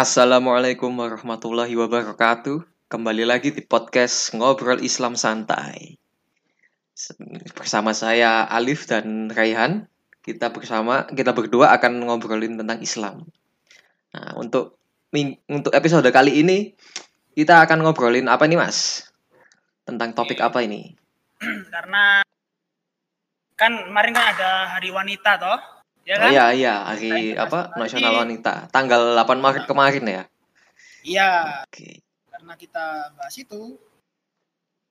Assalamualaikum warahmatullahi wabarakatuh. Kembali lagi di podcast Ngobrol Islam Santai. Bersama saya Alif dan Raihan. Kita bersama kita berdua akan ngobrolin tentang Islam. Nah, untuk untuk episode kali ini kita akan ngobrolin apa nih, Mas? Tentang topik apa ini? karena kan kemarin kan ada hari wanita toh ya Oh kan iya iya, hari Nah, apa? Nasional Wanita. Tanggal 8 Maret kemarin ya. iya Oke. karena kita bahas itu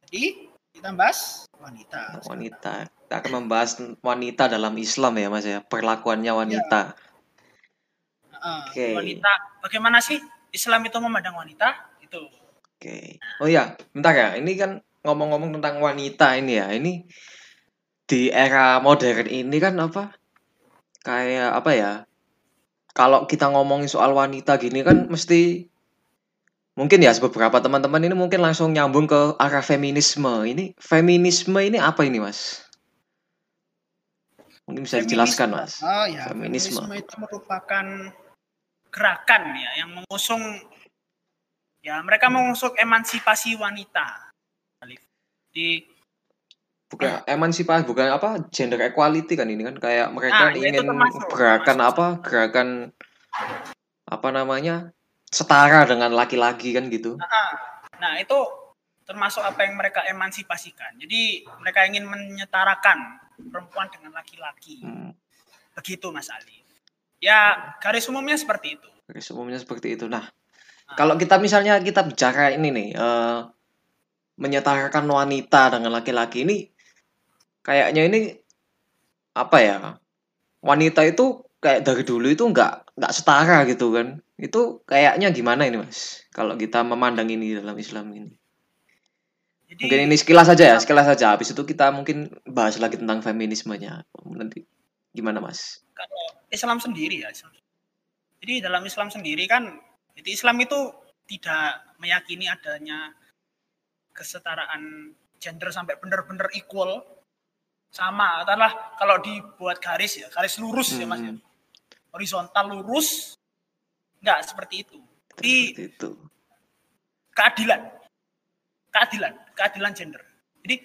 jadi kita bahas wanita Wanita. Kita akan membahas wanita dalam Islam ya, Mas ya. Perlakuannya wanita. Heeh, Oke. wanita bagaimana sih Islam itu memandang wanita itu Oke. Oh iya, bentar ya. Ini kan ngomong-ngomong tentang wanita ini ya. Ini di era modern ini kan apa? Kayak apa ya? Kalau kita ngomongin soal wanita gini kan mesti mungkin ya beberapa teman-teman ini mungkin langsung nyambung ke arah feminisme. Ini feminisme ini apa ini, Mas? Mungkin bisa dijelaskan, Mas. oh ya Feminisme. feminisme itu merupakan gerakan ya yang mengusung ya mereka mengusung emansipasi wanita Alif. Bukan emansipasi, bukan apa gender equality kan ini kan kayak mereka Ah, itu ingin termasuk, gerakan termasuk. apa? Gerakan apa namanya? setara dengan laki-laki kan gitu. Nah, itu termasuk apa yang mereka emansipasikan. Jadi, mereka ingin menyetarakan perempuan dengan laki-laki. Hmm, Begitu, Mas Ali. Ya, garis umumnya seperti itu. garis umumnya seperti itu. Nah, Ah. kalau kita misalnya kita bicara ini nih eh, menyetarakan wanita dengan laki-laki ini kayaknya ini apa ya? Wanita itu kayak dari dulu itu nggak nggak setara gitu kan. Itu kayaknya gimana ini, Mas? Kalau kita memandang ini dalam Islam ini. Jadi, Mungkin ini sekilas saja ya, sekilas saja. Habis itu kita mungkin bahas lagi tentang feminismenya. Nanti gimana, Mas? kalau Islam sendiri ya. Islam. Jadi, dalam Islam sendiri kan, jadi Islam itu tidak meyakini adanya kesetaraan gender sampai benar-benar equal sama adalah kalau dibuat garis ya garis lurus ya mas ya. Hmm, horizontal lurus enggak seperti itu seperti itu. keadilan keadilan keadilan gender jadi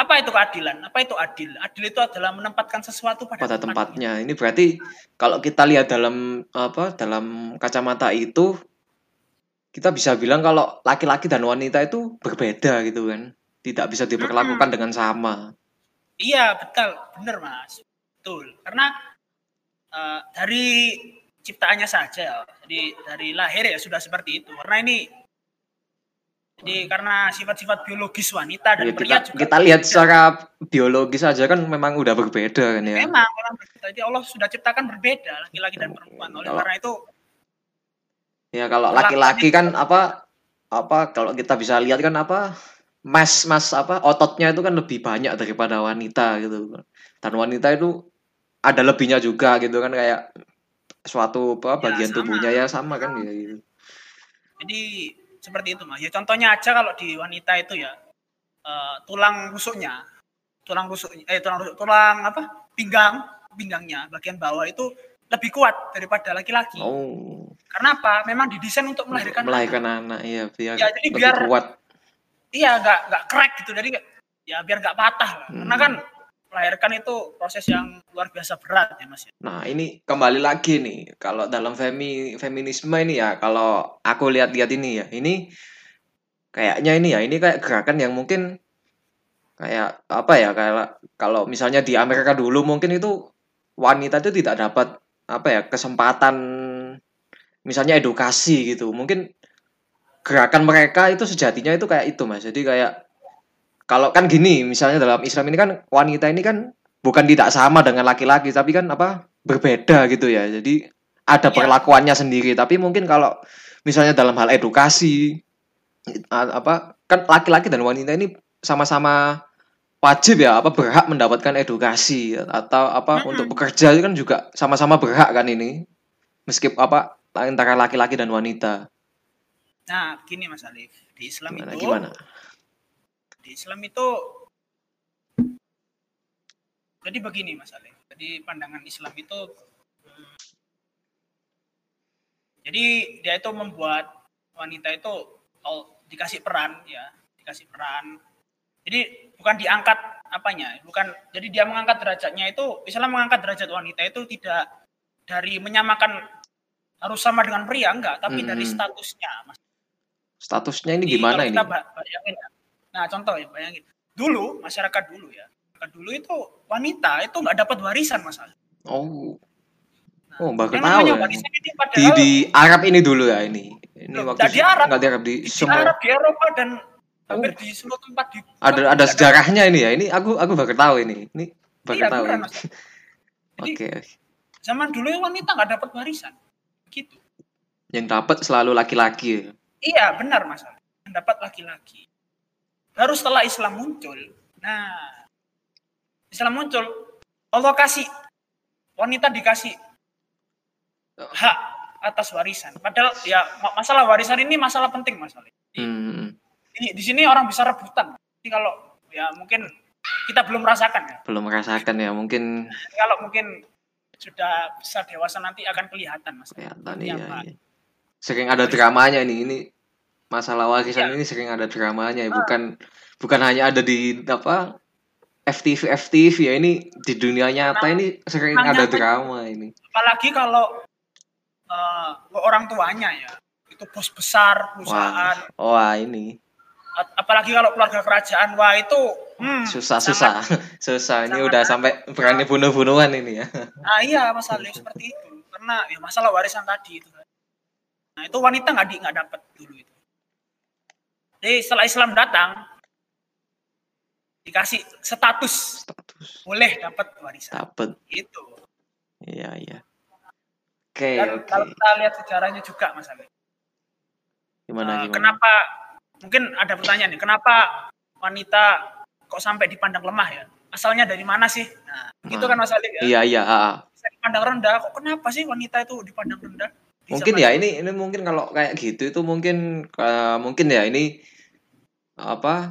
apa itu keadilan apa itu adil adil itu adalah menempatkan sesuatu pada, Pada tempatnya. Ini berarti kalau kita lihat dalam apa dalam kacamata itu kita bisa bilang kalau laki-laki dan wanita itu berbeda gitu kan. Tidak bisa diperlakukan dengan sama. Iya betul benar mas betul karena eh, dari ciptaannya saja jadi dari lahir ya sudah seperti itu karena ini jadi karena sifat-sifat biologis wanita dan Ya, pria kita juga kita lihat secara biologis aja kan memang udah berbeda kan ya. Memang, memang berbeda. Jadi Allah sudah ciptakan berbeda laki-laki dan perempuan. Oleh Kalau- karena itu Ya kalau laki-laki kan apa apa kalau kita bisa lihat kan apa mas mas apa ototnya itu kan lebih banyak daripada wanita gitu dan wanita itu ada lebihnya juga gitu kan kayak suatu apa Ya, bagian sama. tubuhnya ya sama kan ya gitu. jadi seperti itu mas. Ya contohnya aja kalau di wanita itu ya eh, tulang rusuknya, tulang rusuk, eh tulang rusuk, tulang apa? Pinggang, pinggangnya bagian bawah itu lebih kuat daripada laki-laki. Oh, Karena apa? Memang didesain untuk melahirkan. anak. melahirkan anak iya biar Ya, jadi lebih biar- kuat. Iya, nggak nggak crack gitu. Jadi ya biar nggak patah. lah. Karena Hmm. kan melahirkan itu proses yang luar biasa berat ya mas. Nah, ini kembali lagi nih. Kalau dalam femi feminisme ini ya, kalau aku lihat-lihat ini ya, ini kayaknya ini ya, ini kayak gerakan yang mungkin kayak apa ya, kayak kalau misalnya di Amerika dulu mungkin itu wanita itu tidak dapat apa ya, kesempatan misalnya edukasi gitu. Mungkin gerakan mereka itu sejatinya itu kayak itu, Mas. Jadi kayak kalau kan gini, misalnya dalam Islam ini kan wanita ini kan bukan tidak sama dengan laki-laki tapi kan apa berbeda gitu ya jadi ada Iya. perlakuannya sendiri tapi mungkin kalau misalnya dalam hal edukasi apa kan laki-laki dan wanita ini sama-sama wajib ya apa berhak mendapatkan edukasi atau apa Mm-mm. untuk bekerja itu kan juga sama-sama berhak kan ini meskipun apa antara laki-laki dan wanita Nah, gini Mas Alif, di Islam gimana itu gimana di Islam itu jadi begini Mas Alif. Jadi pandangan Islam itu hmm, Jadi dia itu membuat wanita itu oh, dikasih peran ya, dikasih peran. Jadi bukan diangkat apanya, bukan jadi dia mengangkat derajatnya itu Islam mengangkat derajat wanita itu tidak dari menyamakan harus sama dengan pria enggak, tapi Hmm. dari statusnya. Mas. Statusnya ini gimana ini? bayangin ya. Nah, contoh ya, bayangin. Dulu masyarakat dulu ya. masyarakat dulu itu wanita itu nggak dapat warisan Mas. Ali. Oh, Nah, oh baru yang tahu ya. warisan ini Di padahal di Arab ini dulu ya ini. Ini Loh, waktu di Arab. nggak di Arab di di semua. Arab, di Eropa dan hampir Oh. di seluruh tempat di Ada ada sejarahnya ini ya. Ini aku aku baru tahu ini. Ini baru Iya, tahu. Oke. zaman dulu wanita nggak dapat warisan. Gitu. Yang dapat selalu laki-laki. Ya. Iya, benar Mas. Ali. Yang dapat laki-laki. Baru setelah Islam muncul. Nah, Islam muncul, Allah kasih wanita dikasih hak atas warisan. Padahal ya ma- masalah warisan ini masalah penting Mas. Ali. Hmm, Di, di sini orang bisa rebutan. Jadi kalau ya mungkin kita belum merasakan ya. belum merasakan ya. Mungkin Kalau mungkin sudah besar dewasa nanti akan kelihatan Mas. kelihatan iya, iya. Sering ada dramanya nih. Ini masalah warisan Iya. ini sering ada dramanya ya. Ah. Bukan bukan hanya ada di apa FTV FTV ya ini di dunia nyata Nah, ini sering ada drama ini. apalagi kalau eh, orang tuanya ya itu bos besar perusahaan Wah, wah ini apalagi kalau keluarga kerajaan wah itu hmm, susah sangat- susah susah ini udah sampai berani bunuh-bunuhan ini ya. nah iya Mas Ali seperti itu karena ya masalah warisan tadi itu nah itu wanita nggak di nggak dapat dulu itu jadi setelah Islam datang dikasih status Status boleh dapat warisan dapat. itu Iya iya. Oke dan oke. kalau kita lihat sejarahnya juga Mas Ali Gimana Eh, gimana? kenapa mungkin ada pertanyaan nih kenapa wanita kok sampai dipandang lemah ya asalnya dari mana sih nah itu kan Mas Ali ya Iya iya. ah, ah. bisa dipandang rendah kok kenapa sih wanita itu dipandang rendah Mungkin ya ini ini mungkin kalau kayak gitu itu mungkin eh, mungkin ya ini apa?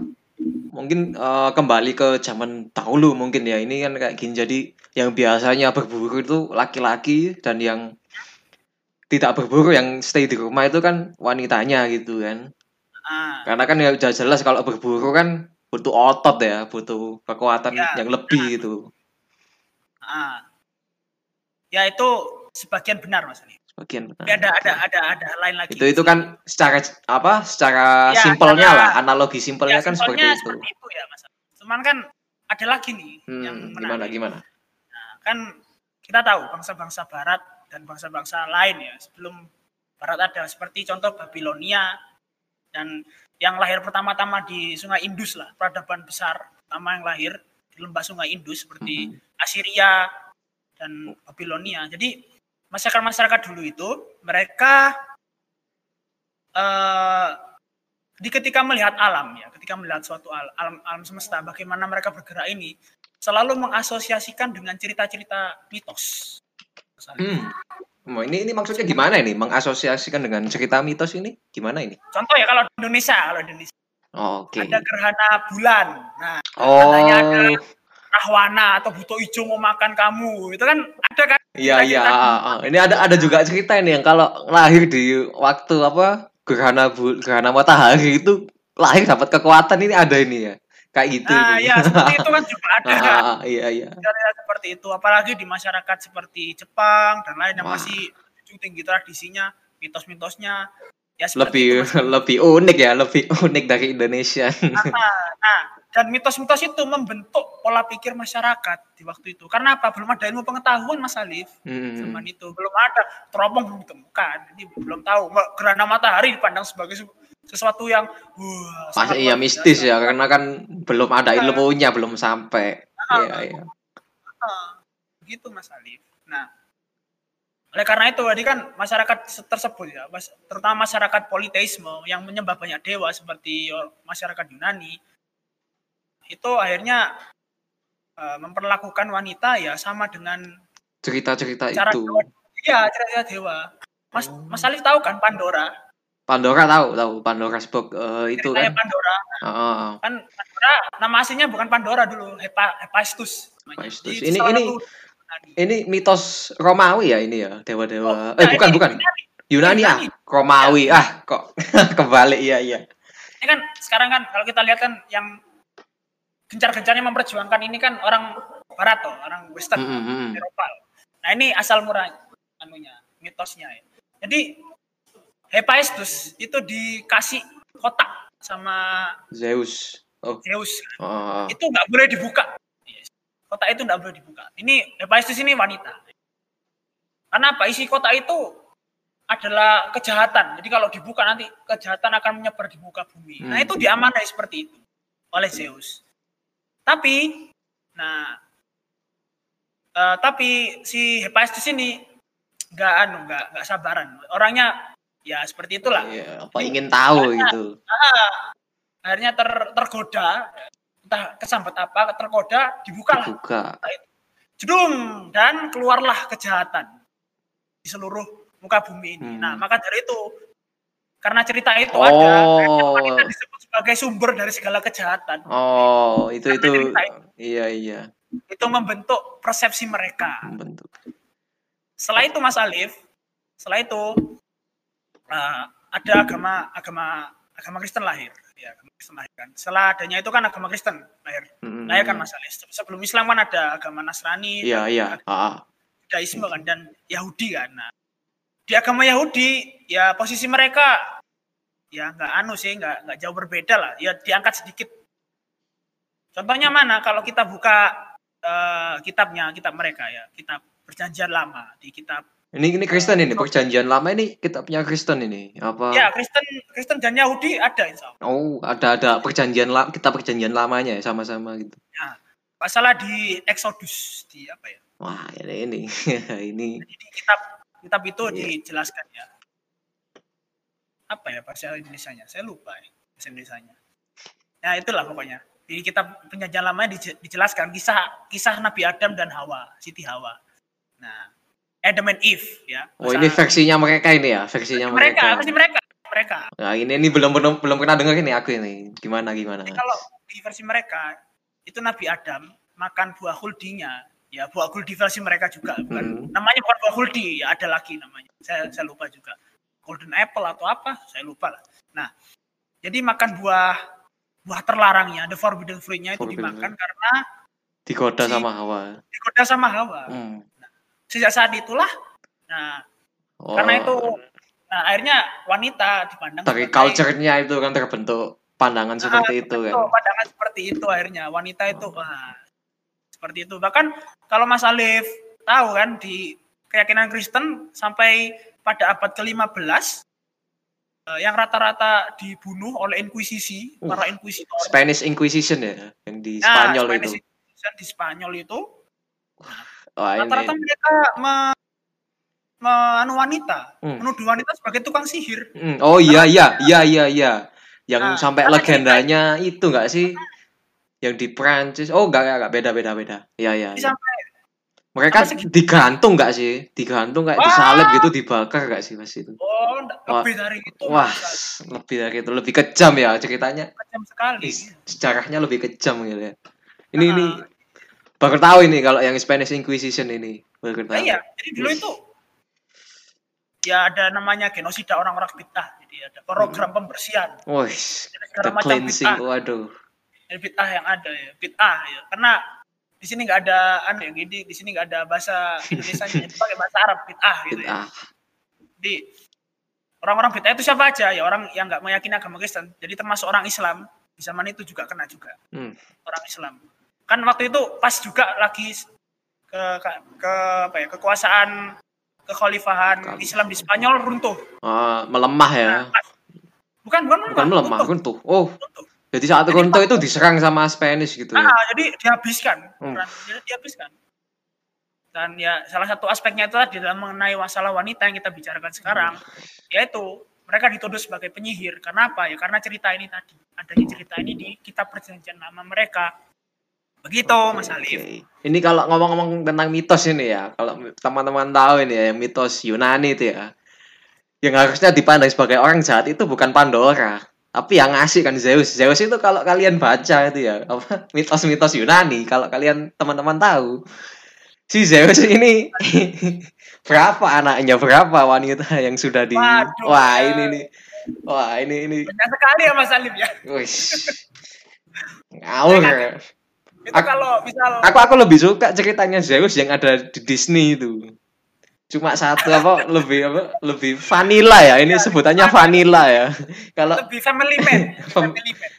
Mungkin eh, kembali ke zaman dahulu mungkin ya ini kan kayak gini jadi yang biasanya berburu itu laki-laki dan yang tidak berburu yang stay di rumah itu kan wanitanya gitu kan. Ah, Karena kan ya udah jelas kalau berburu kan butuh otot ya, butuh kekuatan Ya, yang lebih gitu. ah. ya itu sebagian benar mas Ali Bagian Tapi ada ada ada ada lain lagi. Itu itu kan secara apa secara Ya, simpelnya lah. analogi simpelnya ya, kan seperti simpelnya itu. seperti itu ya mas. Cuman kan ada lagi nih yang hmm, gimana menarik. gimana? Nah, kan kita tahu bangsa-bangsa barat dan bangsa-bangsa lain ya sebelum barat ada. Seperti contoh Babilonia dan yang lahir pertama-tama di Sungai Indus lah peradaban besar pertama yang lahir di lembah Sungai Indus seperti Mhm. Assyria dan Babilonia. Jadi masyarakat-masyarakat dulu itu mereka eh di ketika melihat alam ya ketika melihat suatu al- alam alam semesta bagaimana mereka bergerak ini selalu mengasosiasikan dengan cerita-cerita mitos. hmm. Oh, ini ini maksudnya gimana ini mengasosiasikan dengan cerita mitos ini gimana ini Contoh ya kalau di Indonesia, kalau di Indonesia Oh, oke ada gerhana bulan. Nah, oh katanya ada rahwana atau buto hijau mau makan kamu. Itu kan ada kan? Iya iya cerita-cerita ah, ah. ini ada ada juga cerita ini yang kalau lahir di waktu apa gerhana bu, gerhana matahari itu lahir dapat kekuatan ini ada ini ya kayak gitu Nah, ini. ya seperti itu kan juga ada Ah, kan. ah, ah, iya iya Cerita seperti itu apalagi di masyarakat seperti Jepang dan lain yang Wah. masih tinggi tradisinya, mitos-mitosnya. Ya lebih itu, lebih unik ya lebih unik dari Indonesia Nah, nah, dan mitos-mitos itu membentuk pola pikir masyarakat di waktu itu. Karena apa? Belum ada ilmu pengetahuan, Mas Alif. Hmm. Zaman itu belum ada teropong belum ditemukan. Jadi belum tahu gerhana matahari dipandang sebagai se- sesuatu yang wah, sangat iya mistis ya karena kan belum ada Iya. ilmunya belum sampai. Ah. Iya iya. Ah, gitu Mas Alif. Nah, oleh karena itu tadi kan masyarakat tersebut ya, mas- terutama masyarakat politeisme yang menyembah banyak dewa seperti masyarakat Yunani, itu akhirnya eh, memperlakukan wanita ya sama dengan Cerita-cerita cara itu. dewa. Iya, cerita dewa. Mas Oh. Mas Alif tahu kan Pandora? Pandora tahu tahu Pandora's box eh, itu kan. Pandora. Heeh. Kan Pandora nama aslinya bukan Pandora dulu, Hepa, Hephaestus. Hephaestus. Ini- ini. Ini mitos Romawi ya ini ya dewa-dewa. Oh, eh nah, bukan ini bukan. Yunani. Yunani ah, Yunani. Romawi ah, kok kebalik iya iya. Ini kan sekarang kan kalau kita lihat kan yang gencar-gencarnya memperjuangkan ini kan orang barat toh, orang western, Mm, mm, mm. Eropa. Nah, ini asal murah anunya, mitosnya ya. Jadi Hephaestus itu dikasih kotak sama Zeus. Oh, Zeus. oh, oh. Itu nggak boleh dibuka. Kotak itu nggak boleh dibuka. Ini Hephaestus ini wanita. Karena apa? Isi kotak itu adalah kejahatan. Jadi kalau dibuka nanti kejahatan akan menyebar di muka bumi. Nah Hmm. itu diamanai seperti itu oleh Zeus. Tapi, nah, eh, tapi si Hephaestus ini nggak anu, nggak nggak sabaran. Orangnya ya seperti itulah. Iya, apa ingin tahu gitu. Akhirnya ter, tergoda, entah kesambet apa, tergoda, dibuka lah Dibuka. jedung dan keluarlah kejahatan di seluruh muka bumi ini. Hmm. Nah, maka dari itu karena cerita itu Oh. ada, wanita disebut sebagai sumber dari segala kejahatan. Oh, itu Karena itu itu. iya iya Itu membentuk persepsi mereka. membentuk. Setelah itu Mas Alif, setelah itu uh, ada agama agama agama Kristen lahir. Ya, agama Kristen lahir kan. Setelah adanya itu kan agama Kristen lahir. Mm, Lahir kan Mas Alif. Sebelum Islam kan ada agama Nasrani, Iya iya. Ah, Judaisme kan dan Yahudi kan. Nah, di agama Yahudi ya posisi mereka ya nggak anu sih nggak nggak jauh berbeda lah ya diangkat sedikit. Contohnya mana kalau kita buka eh, kitabnya kitab mereka ya kitab perjanjian lama di kitab Ini ini Kristen ini perjanjian lama ini kitabnya Kristen ini apa? ya Kristen Kristen dan Yahudi ada insya Allah. Oh, ada ada perjanjian lama kitab perjanjian lamanya ya sama-sama gitu. Masalah di Exodus di apa ya? Wah, ini ini ini di kitab kitab itu Iya. dijelaskan ya. Apa ya bahasa Indonesia-nya? Saya lupa ya bahasa Indonesia-nya. Nah, itulah pokoknya. Di kitab penjajahan lamanya dije- dijelaskan kisah kisah Nabi Adam dan Hawa, Siti Hawa. Nah, Adam and Eve ya. Oh, ini versinya mereka ini ya, versinya mereka, mereka. versi mereka, mereka. Nah, ini ini belum belum belum pernah dengar ini aku ini. Gimana gimana? Jadi kalau di versi mereka itu Nabi Adam makan buah huldinya, ya buah huldi versi mereka juga bukan Hmm. namanya bukan buah huldi, ya ada lagi namanya. Saya saya lupa juga. Golden apple atau apa, saya lupa lah. Nah, jadi makan buah buah terlarangnya, the forbidden fruit-nya itu Forbidden dimakan karena Digoda Si- sama Hawa. digoda sama Hawa. Hmm. Sejak saat itulah, nah Oh, karena itu, nah akhirnya wanita dipandang dari sebagai- culture-nya itu kan terbentuk pandangan seperti itu kan. Pandangan seperti itu akhirnya wanita itu wah seperti itu bahkan kalau Mas Alif tahu kan di keyakinan Kristen sampai pada abad ke-15 eh, yang rata-rata dibunuh oleh inkuisisi Uh, para inkuisitor Spanish Inquisition ya, yang di Nah, Spanyol Spanish itu. Inquisition di Spanyol itu rata-rata mereka me, me- anu wanita Hmm. menuduh wanita sebagai tukang sihir Hmm, Oh iya iya iya iya iya. Yang Nah, sampai legendanya itu enggak sih? Yang di Prancis. Oh enggak enggak beda beda beda. Iya iya. Jadi iya. sampai Mereka digantung enggak sih? Digantung kayak disalib gitu dibakar enggak sih pas itu? oh Wah. lebih dari itu Wah, Mas. lebih dari itu lebih kejam ya ceritanya. kejam sekali Sejarahnya lebih kejam gitu ya. Ini ini Ah. baru tahu ini kalau yang Spanish Inquisition ini. Baru Nah, tahu. iya, jadi dulu itu ya ada namanya genosida orang-orang bid'ah. Jadi ada program pembersihan Wih, the cleansing. Waduh. Dari bid'ah yang ada ya, bid'ah ya. Karena di sini nggak ada anu ya, jadi di sini nggak ada bahasa Indonesia jadi pakai bahasa Arab bid'ah gitu ya. Jadi orang-orang bid'ah itu siapa aja ya orang yang nggak meyakini agama Kristen. Jadi termasuk orang Islam di zaman itu juga kena juga Hmm. orang Islam. Kan waktu itu pas juga lagi ke ke, ke apa ya kekuasaan kekhalifahan Khalifah. Islam di Spanyol runtuh. Ah, melemah ya. Bukan bukan Bukan melemah, runtuh, runtuh. Oh, runtuh. Jadi saat Jadi itu diserang sama Spanish gitu ya. Ah, jadi dihabiskan. Hmm. Jadi dihabiskan. Dan ya salah satu aspeknya itu tadi dalam mengenai masalah wanita yang kita bicarakan sekarang, yaitu mereka dituduh sebagai penyihir. Karena apa ya? Karena cerita ini tadi. Adanya cerita ini di kitab perjanjian lama mereka. Begitu, Mas Alif. Oke. Ini kalau ngomong-ngomong tentang mitos ini ya, kalau teman-teman tahu ini ya, mitos Yunani itu ya, yang harusnya dipandang sebagai orang jahat itu bukan Pandora, tapi yang ngasih kan Zeus. Zeus itu kalau kalian baca itu ya, apa mitos-mitos Yunani, kalau kalian teman-teman tahu, si Zeus ini berapa anaknya berapa wanita yang sudah di Waduh, wah ini nih. Wah ini ini. Banyak sekali ya Mas Alif ya. wis ngawur. Itu Aku- kalau misal aku aku lebih suka ceritanya Zeus yang ada di Disney itu cuma satu apa lebih apa lebih vanilla ya. Ini Ya, sebutannya vanilla. ya. Kalau lebih family man, Fam- family man.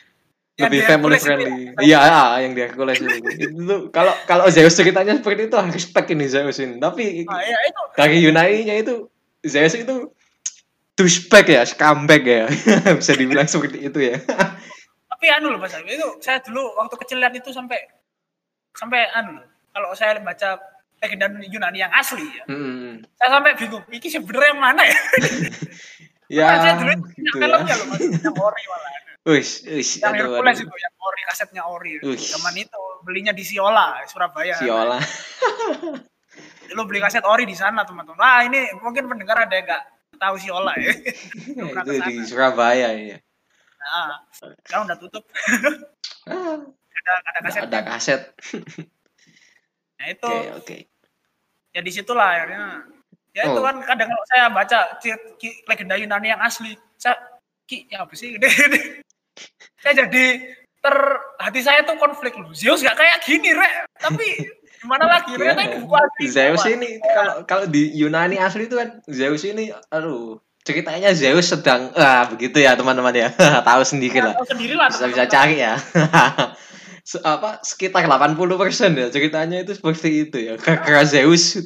Lebih family friendly. ya. iya ah, yang di Hercules itu kalau kalau Zeus ceritanya seperti itu respect ini Zeus ini. Tapi Nah, ya itu. dari Yunani-nya itu Zeus itu douchebag ya scumbag ya. Bisa dibilang seperti itu ya. Tapi anu loh Mas itu saya dulu waktu kecil lihat itu sampai sampai anu. Kalau saya baca legenda Yunani yang asli ya, Hmm. saya sampai bingung, ini sebenarnya yang mana ya? ya saya dulu gitu ya filmnya loh Mas, yang ori malah. wis wis Yang aduh, Hercules aduh. itu, yang ori, kasetnya ori. Wih. Zaman itu belinya di Siola, Surabaya. Siola Dulu beli kaset ori di sana teman-teman. Nah ini mungkin pendengar ada yang nggak tahu Siola ya. itu di. Surabaya ya Nah, sekarang udah tutup. Ah, Ada ada kaset. ada kaset Nah itu oke oke ya di situlah akhirnya. Ya itu Oh. kan kadang kalau saya baca legenda Yunani yang asli, saya ki ya apa sih? saya jadi ter hati saya tuh konflik loh. Zeus gak kayak gini, Rek. Tapi gimana lagi? Ternyata ini buku asli. Zeus ini kalau kalau di Yunani asli itu kan Zeus ini aduh ceritanya Zeus sedang ah begitu ya teman-teman ya tahu sendiri lah tahu sendiri lah. bisa bisa cari ya Se- apa sekitar 80% ya ceritanya itu seperti itu ya. Karena Zeus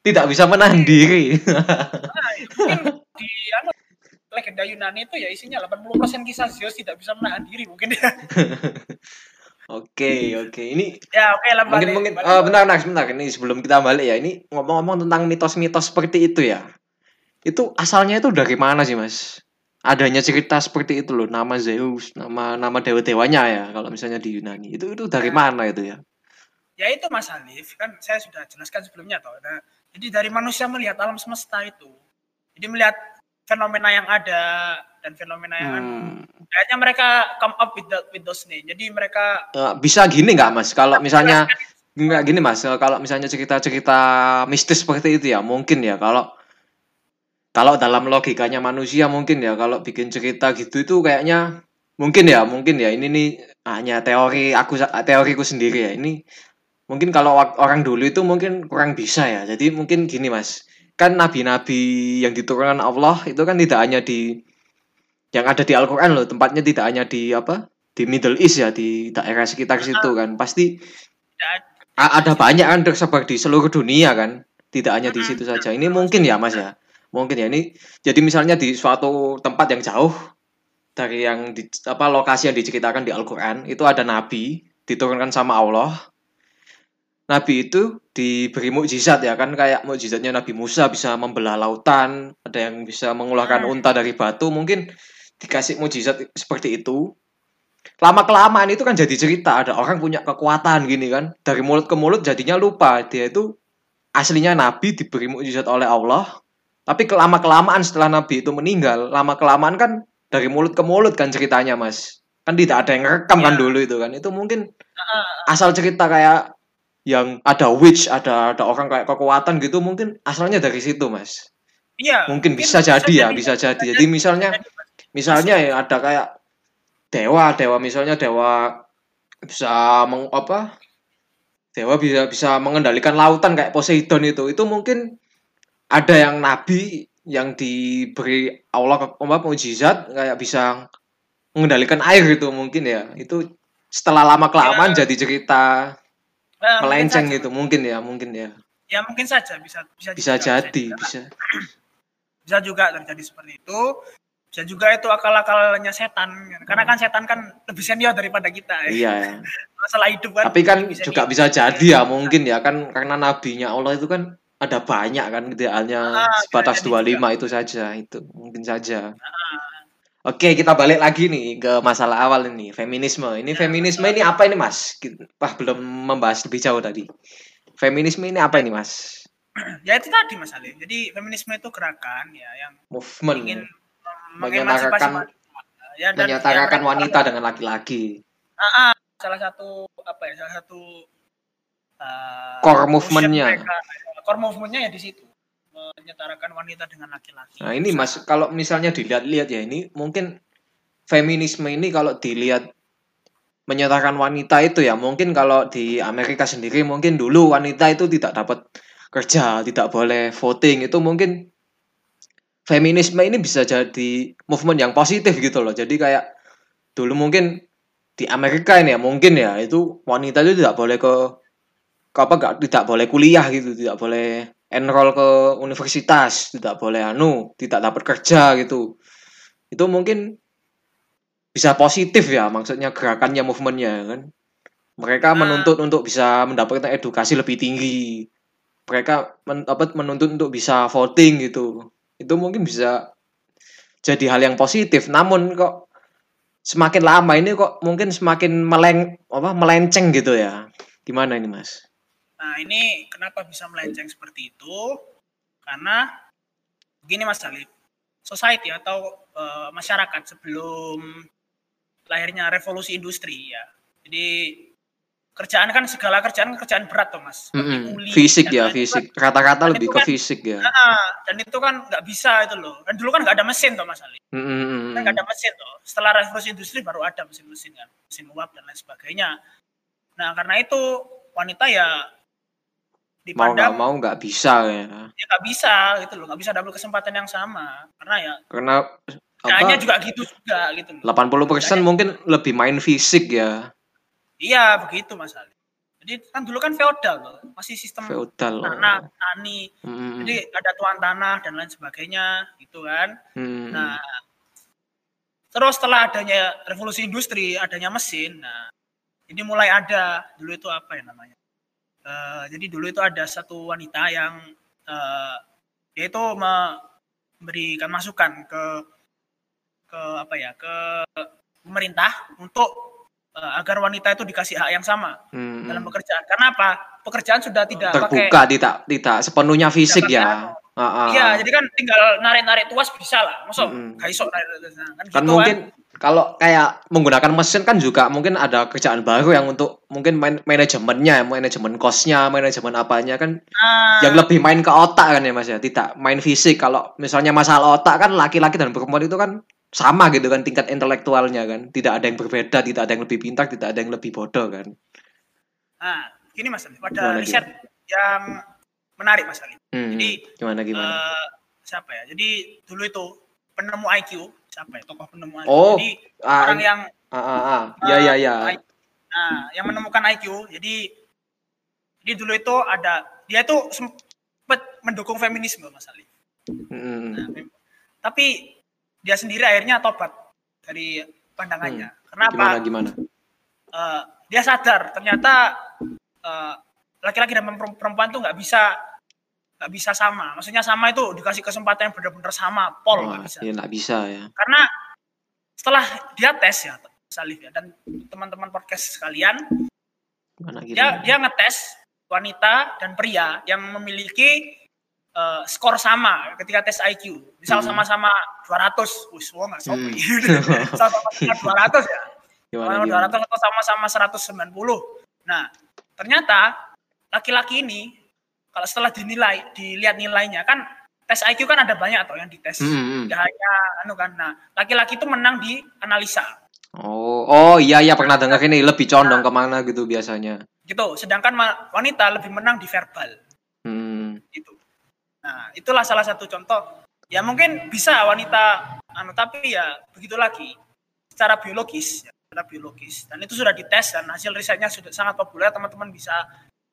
tidak bisa menahan diri. Nah, mungkin di anu, legenda Yunani itu ya isinya 80% kisah Zeus tidak bisa menahan diri mungkin ya. oke oke. Ini ya oke lah mungkin balik- mungkin balik. eh, bentar Nax, bentar. Ini sebelum kita balik ya ini ngomong-ngomong tentang mitos-mitos seperti itu ya. Itu asalnya itu dari mana sih mas adanya cerita seperti itu loh nama Zeus nama nama dewa dewanya ya kalau misalnya di Yunani itu itu dari mana itu ya ya itu Mas Alif kan saya sudah jelaskan sebelumnya toh. Nah, jadi dari manusia melihat alam semesta itu. Jadi melihat fenomena yang ada dan fenomena yang. Hmm. Kayaknya mereka come up with that with those name. Jadi mereka Eh, bisa gini nggak mas kalau misalnya nggak gini mas eh, kalau misalnya cerita-cerita mistis seperti itu ya mungkin ya kalau kalau dalam logikanya manusia mungkin ya kalau bikin cerita gitu itu kayaknya mungkin ya mungkin ya. Ini nih hanya teori aku teoriku sendiri ya. Ini mungkin kalau orang dulu itu mungkin kurang bisa ya. Jadi mungkin gini mas. Kan nabi-nabi yang diturunkan Allah itu kan tidak hanya di yang ada di Al-Quran loh. Tempatnya tidak hanya di apa? Di Middle East ya di daerah sekitar situ kan. Pasti ada banyak kan tersebar di seluruh dunia kan. Tidak hanya di situ saja. Ini mungkin ya mas ya mungkin ya ini jadi misalnya di suatu tempat yang jauh dari yang di, apa lokasi yang diceritakan di Al-Quran itu ada nabi diturunkan sama Allah. Nabi itu diberi mukjizat ya kan kayak mukjizatnya Nabi Musa bisa membelah lautan ada yang bisa mengeluarkan Hmm. unta dari batu mungkin dikasih mukjizat seperti itu. Lama kelamaan itu kan jadi cerita ada orang punya kekuatan gini kan dari mulut ke mulut jadinya lupa. Dia itu aslinya nabi diberi mukjizat oleh Allah tapi kelama kelamaan setelah nabi itu meninggal lama kelamaan kan dari mulut ke mulut kan ceritanya mas. Kan tidak ada yang rekam kan Ya. dulu itu kan. Itu mungkin asal cerita kayak yang ada witch ada ada orang kayak kekuatan gitu mungkin asalnya dari situ mas. Iya mungkin bisa jadi ya bisa jadi. Jadi misalnya jadi, Mas. misalnya ya ada kayak dewa dewa misalnya dewa bisa meng, apa? Dewa bisa bisa mengendalikan lautan kayak Poseidon itu. Itu mungkin ada yang nabi yang diberi Allah apa mujizat kayak bisa mengendalikan air itu mungkin ya. Itu setelah lama kelamaan jadi cerita Nah, mungkin melenceng saja. gitu. Mungkin ya mungkin ya. Ya mungkin saja. Bisa bisa bisa juga, jadi bisa. Bisa juga terjadi seperti itu. Bisa juga itu akal-akalnya setan. Karena kan setan kan lebih senior daripada kita ya. iya. Ya. masalah hidup kan tapi kan lebih juga bisa jadi ya mungkin ya. Kan karena nabinya Allah itu kan ada banyak kan tidak hanya Ah, sebatas bisa jadi 25 itu saja itu mungkin saja. Oke kita balik lagi nih ke masalah awal ini feminisme. Ini feminisme ini apa ini mas? Wah belum membahas lebih jauh tadi. Feminisme ini apa ini mas? Ya itu tadi mas Ali jadi feminisme itu gerakan ya yang movement. ingin ya. wanita. ya, dan menyetarakan yang- wanita dengan laki-laki. Ah, ah, salah satu apa ya salah satu uh, core movementnya core movementnya ya di situ menyetarakan wanita dengan laki-laki nah ini mas kalau misalnya dilihat-lihat ya ini mungkin feminisme ini kalau dilihat menyatakan wanita itu ya mungkin kalau di Amerika sendiri mungkin dulu wanita itu tidak dapat kerja, tidak boleh voting itu mungkin feminisme ini bisa jadi movement yang positif gitu loh. Jadi kayak dulu mungkin di Amerika ini ya mungkin ya itu wanita itu tidak boleh ke, ke apa gak, tidak boleh kuliah gitu, tidak boleh enroll ke universitas, tidak boleh anu, tidak dapat kerja gitu. Itu mungkin bisa positif ya maksudnya gerakannya movementnya kan. Mereka nah. menuntut untuk bisa mendapatkan edukasi lebih tinggi. Mereka men, apa, menuntut untuk bisa voting gitu. Itu mungkin bisa jadi hal yang positif. Namun kok semakin lama ini kok mungkin semakin meleng apa melenceng gitu ya. Gimana ini mas nah ini kenapa bisa melenceng seperti itu karena begini mas Salib society atau uh, masyarakat sebelum lahirnya revolusi industri ya. Jadi kerjaan kan segala kerjaan kerjaan berat tuh mas. Mm -hmm. Uli, fisik ya fisik. Kata-kata lebih ke kan, fisik ya. Nah, dan itu kan nggak bisa itu loh. Dan dulu kan nggak ada mesin tuh mas Ali. Mm -hmm. Kan nggak ada mesin tuh. Setelah revolusi industri baru ada mesin-mesin kan, mesin uap dan lain sebagainya. Nah karena itu wanita ya dipandang mau nggak mau nggak bisa ya. Ya nggak bisa gitu loh, nggak bisa dapat kesempatan yang sama karena ya. Karena Kayaknya juga gitu juga gitu. 80% persen mungkin lebih main fisik ya. Iya, begitu Mas Ali. Jadi kan dulu kan feodal loh, masih sistem feodal tanah, tani. Hmm. Jadi ada tuan tanah dan lain sebagainya gitu kan. Hmm. Nah, terus setelah adanya revolusi industri, adanya mesin, nah ini mulai ada dulu itu apa ya namanya? Uh, jadi dulu itu ada satu wanita yang uh, dia itu memberikan masukan ke ke apa ya ke pemerintah untuk uh, agar wanita itu dikasih hak yang sama hmm. dalam pekerjaan. Karena apa? Pekerjaan sudah tidak terbuka, pakai, tidak tidak sepenuhnya fisik ya. Iya, uh, jadi kan tinggal narik-narik tuas bisa lah. Masuk hmm. gak iso narik kan, kan gitu mungkin kan. Kalau kayak menggunakan mesin kan juga mungkin ada kerjaan baru yang untuk mungkin man manajemennya, manajemen kosnya, manajemen apanya kan uh, yang lebih main ke otak kan ya Mas ya, tidak main fisik. Kalau misalnya masalah otak kan laki-laki dan perempuan itu kan sama gitu kan tingkat intelektualnya kan. Tidak ada yang berbeda tidak ada yang lebih pintar tidak ada yang lebih bodoh kan. Nah gini mas ada riset yang menarik mas Ali hmm, jadi gimana gimana? uh, siapa ya? Jadi dulu itu penemu IQ siapa ya tokoh penemu IQ oh, jadi uh, orang yang ah ah ah ya ya ya nah yang menemukan IQ jadi jadi dulu itu ada dia itu sempat mendukung feminisme mas Ali hmm. nah, tapi dia sendiri akhirnya tobat dari pandangannya. Hmm. Kenapa? Gimana gimana? Uh, dia sadar ternyata uh, laki-laki dan perempuan tuh nggak bisa nggak bisa sama. Maksudnya sama itu dikasih kesempatan yang benar-benar sama, pol nggak oh, bisa. Ya nggak bisa ya. Karena setelah dia tes ya, Salif ya dan teman-teman podcast sekalian, Gimana, gimana? dia dia ngetes wanita dan pria yang memiliki uh, skor sama ketika tes IQ. Misal hmm. sama-sama 200, wih, semua nggak sopi. Hmm. sama-sama 200 ya. Sama-sama 200 atau sama-sama 190. Nah, ternyata laki-laki ini kalau setelah dinilai, dilihat nilainya kan tes IQ kan ada banyak atau yang dites. Hmm. hmm. hanya anu kan. Nah, laki-laki itu menang di analisa. Oh, oh iya iya pernah dengar ini lebih condong nah, ke mana gitu biasanya. Gitu. Sedangkan wanita lebih menang di verbal. Hmm. Gitu. Nah, itulah salah satu contoh. Ya mungkin bisa wanita anu tapi ya begitu lagi secara biologis, ya, secara biologis. Dan itu sudah dites dan hasil risetnya sudah sangat populer. Teman-teman bisa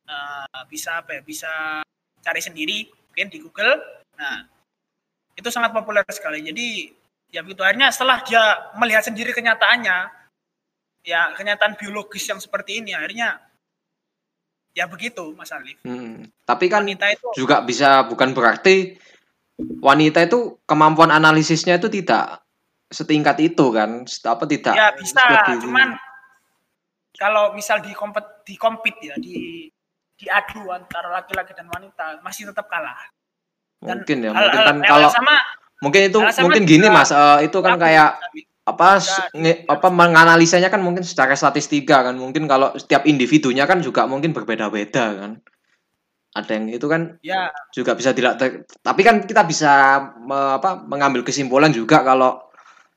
uh, bisa apa ya, bisa cari sendiri mungkin di Google. Nah, itu sangat populer sekali. Jadi ya begitu akhirnya setelah dia melihat sendiri kenyataannya ya kenyataan biologis yang seperti ini akhirnya ya begitu Mas Alif. Hmm. Tapi kan wanita itu juga bisa bukan berarti wanita itu kemampuan analisisnya itu tidak setingkat itu kan? Apa tidak? Ya bisa, lebih... cuman kalau misal di kompet di kompet ya di diadu antara laki-laki dan wanita masih tetap kalah. Dan mungkin ya, mungkin kan kalau sama mungkin itu mungkin gini Mas, uh, itu kan kayak apa nge- apa menganalisanya kan mungkin secara statistika kan mungkin kalau setiap individunya kan juga mungkin berbeda-beda kan. Ada yang itu kan ya. juga bisa tidak tapi kan kita bisa me- apa mengambil kesimpulan juga kalau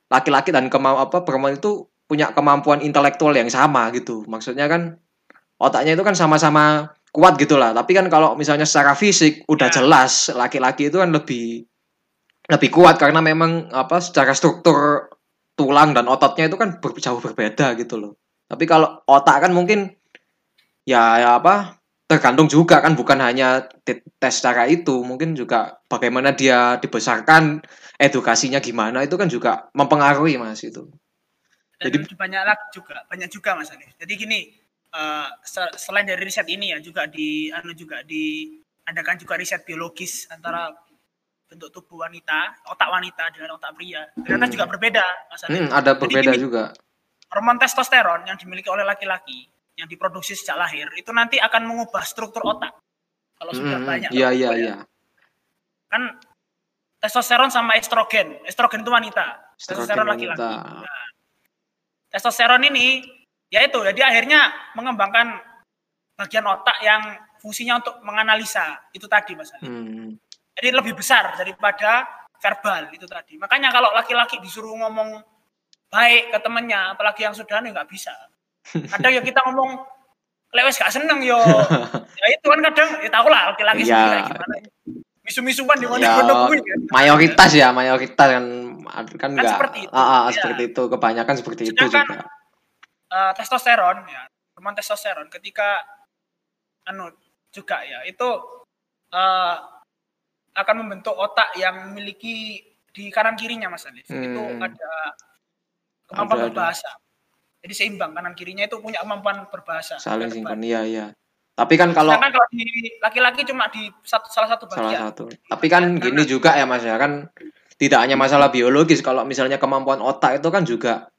laki-laki dan kemau apa perempuan itu punya kemampuan intelektual yang sama gitu. Maksudnya kan otaknya itu kan sama-sama kuat gitu lah. Tapi kan kalau misalnya secara fisik udah Ya. jelas laki-laki itu kan lebih lebih kuat karena memang apa secara struktur tulang dan ototnya itu kan ber- jauh berbeda gitu loh. Tapi kalau otak kan mungkin ya, ya apa tergantung juga kan bukan hanya te- tes secara itu mungkin juga bagaimana dia dibesarkan edukasinya gimana itu kan juga mempengaruhi mas itu. Dan Jadi- banyak lagi juga banyak juga mas Alif jadi gini eh, se- selain dari riset ini ya juga di anu juga diadakan juga riset biologis antara bentuk tubuh wanita otak wanita dengan otak pria. Ternyata Hmm. juga berbeda mas Hmm, ada berbeda juga. Hormon testosteron yang dimiliki oleh laki-laki yang diproduksi sejak lahir itu nanti akan mengubah struktur otak. Kalau sudah Hmm, banyak iya iya ya. iya. Kan testosteron sama estrogen. Estrogen itu wanita Estrogen testosteron laki-laki Nah, testosteron ini ya itu jadi akhirnya mengembangkan bagian otak yang fungsinya untuk menganalisa itu tadi mas. Ali. Hmm, jadi lebih besar daripada verbal itu tadi. Makanya kalau laki-laki disuruh ngomong baik ke temennya apalagi yang sudah nih nggak bisa. Kadang ya kita ngomong lewes gak seneng yo. Ya itu kan kadang ya tau lah laki-laki kayak gimana. Misu-misuan di mana Ya, kan mayoritas ya mayoritas kan kan enggak seperti itu, Ah, ah, seperti itu. Kebanyakan seperti itu Sedangkan juga eh, testosteron ya. Hormon testosteron ketika anu juga ya. Itu eh, akan membentuk otak yang memiliki di kanan kirinya mas Alif itu Hmm. ada kemampuan Ada, ada. berbahasa. Jadi seimbang kanan kirinya itu punya kemampuan berbahasa. Saling sinkron iya iya. Tapi kan kalau kalau di laki-laki cuma di satu, salah satu salah bagian satu. Tapi kan gini juga ya mas ya. Kan tidak hanya masalah biologis. Kalau misalnya kemampuan otak itu kan juga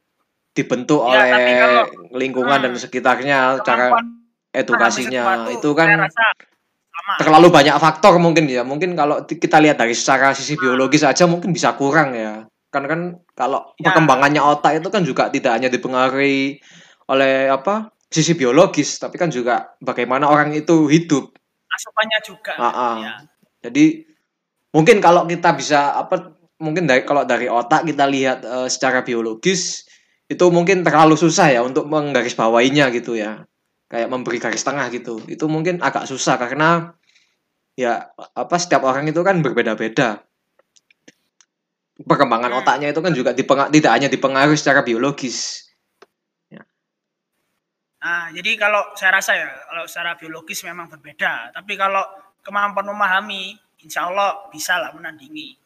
dibentuk Ya, oleh kalau- lingkungan dan Hmm. sekitarnya cara edukasinya. itu kan terlalu banyak faktor mungkin ya. Mungkin kalau kita lihat dari secara sisi biologis aja mungkin bisa kurang ya. Kan kan kalau Ya. perkembangannya otak itu kan juga tidak hanya dipengaruhi oleh apa sisi biologis tapi kan juga bagaimana orang itu hidup. Asupannya juga. Ya. jadi mungkin kalau kita bisa apa mungkin dari kalau dari otak kita lihat eh, secara biologis itu mungkin terlalu susah ya untuk menggarisbawahinya gitu ya kayak memberi garis tengah gitu itu mungkin agak susah karena ya apa setiap orang itu kan berbeda-beda perkembangan Hmm. otaknya itu kan juga dipenga- tidak hanya dipengaruhi secara biologis Nah, jadi kalau saya rasa ya, kalau secara biologis memang berbeda. Tapi kalau kemampuan memahami, insya Allah bisa lah menandingi.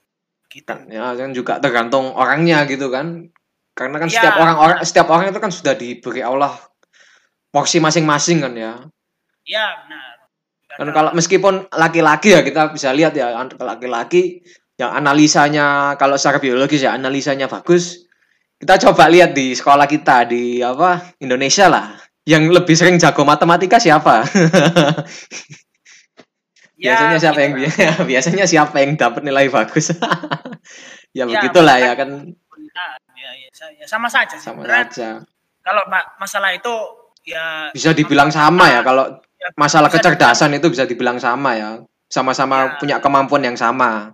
Gitu. kan ya kan juga tergantung orangnya gitu kan karena kan Ya, setiap orang orang setiap orang itu kan sudah diberi Allah porsi masing-masing kan ya. Ya, benar. kan kalau meskipun laki-laki ya kita bisa lihat ya laki-laki yang analisanya kalau secara biologis ya analisanya bagus. Kita coba lihat di sekolah kita di apa Indonesia lah. Yang lebih sering jago matematika siapa? Biasanya siapa yang begitu lah. biasanya siapa yang dapat nilai bagus? Ya Ya, begitulah ya kan Nah, ya, ya, sa- ya, sama saja. sih. sama Sebenarnya aja Kalau ma- masalah itu ya bisa dibilang sama ya kalau ya, masalah kecerdasan itu bisa dibilang sama ya sama-sama Ya. punya kemampuan yang sama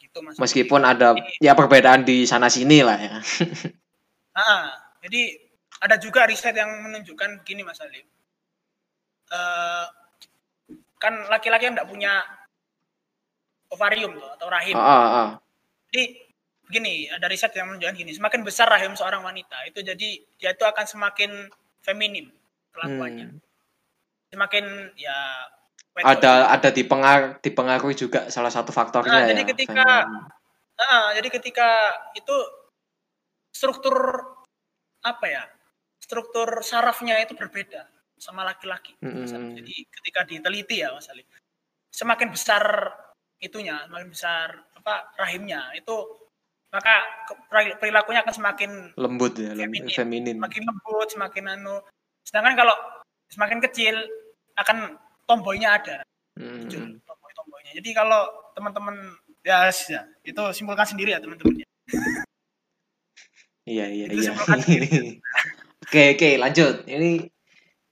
gitu Mas. meskipun ada ya perbedaan di sana sini lah ya Ah, jadi ada juga riset yang menunjukkan begini Mas Alif. Eh, kan laki-laki yang tidak punya ovarium tuh, atau rahim. Ah, ah, ah. Jadi begini, ada riset yang menunjukkan gini, semakin besar rahim seorang wanita, itu jadi dia itu akan semakin feminim kelakuannya. Hmm. Semakin ya ada ada dipengar dipengaruhi juga salah satu faktornya Nah, ya jadi ketika- Ah, jadi ketika itu struktur apa ya? Struktur sarafnya itu berbeda sama laki-laki. Ali. Jadi ketika diteliti ya Mas Ali, semakin besar itunya, semakin besar apa rahimnya itu maka perilakunya akan semakin lembut ya Feminin. feminin semakin lembut, semakin anu. Sedangkan kalau semakin kecil akan tomboynya ada, Hmm. tomboy-tomboynya. Jadi kalau teman-teman ya, ya, itu simpulkan sendiri ya teman-teman. Iya iya Itu iya. sendiri. Oke oke lanjut. Ini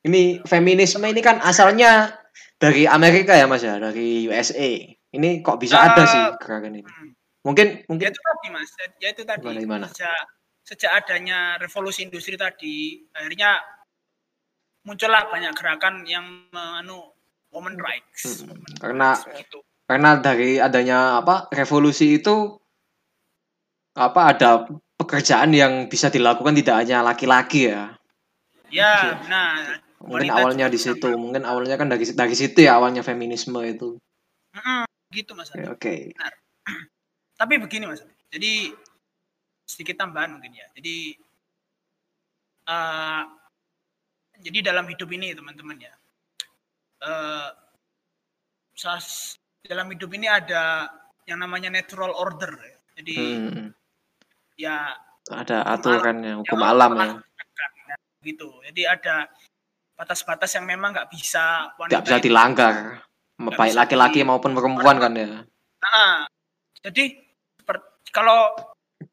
ini feminisme ini kan asalnya dari Amerika ya Mas ya, dari USA. Ini kok bisa ada sih Eh, gerakan ini? Hmm. Mungkin Ya mungkin itu tadi mas, ya itu tadi Gimana, gimana? sejak sejak adanya revolusi industri tadi, akhirnya muncullah banyak gerakan yang menganu women rights. Hmm, women karena- rights gitu. karena dari adanya apa revolusi itu apa ada pekerjaan yang bisa dilakukan tidak hanya laki-laki ya. Ya, nah Mungkin Wanita awalnya juga di situ, sama. mungkin awalnya kan dari dari situ ya awalnya feminisme itu. mm-mm, gitu mas. Oke. oke. Tapi begini mas, jadi sedikit tambahan mungkin ya. Jadi eh, jadi dalam hidup ini teman-teman ya, sas- dalam hidup ini ada yang namanya natural order. ya. Jadi Hmm, ya ada Hukum aturannya, hukum yang alam Allah ya. ya, gitu. Jadi ada batas-batas yang memang nggak bisa Tidak bisa dilanggar. Nggak Baik laki-laki maupun perempuan kan ya. Nah, jadi kalau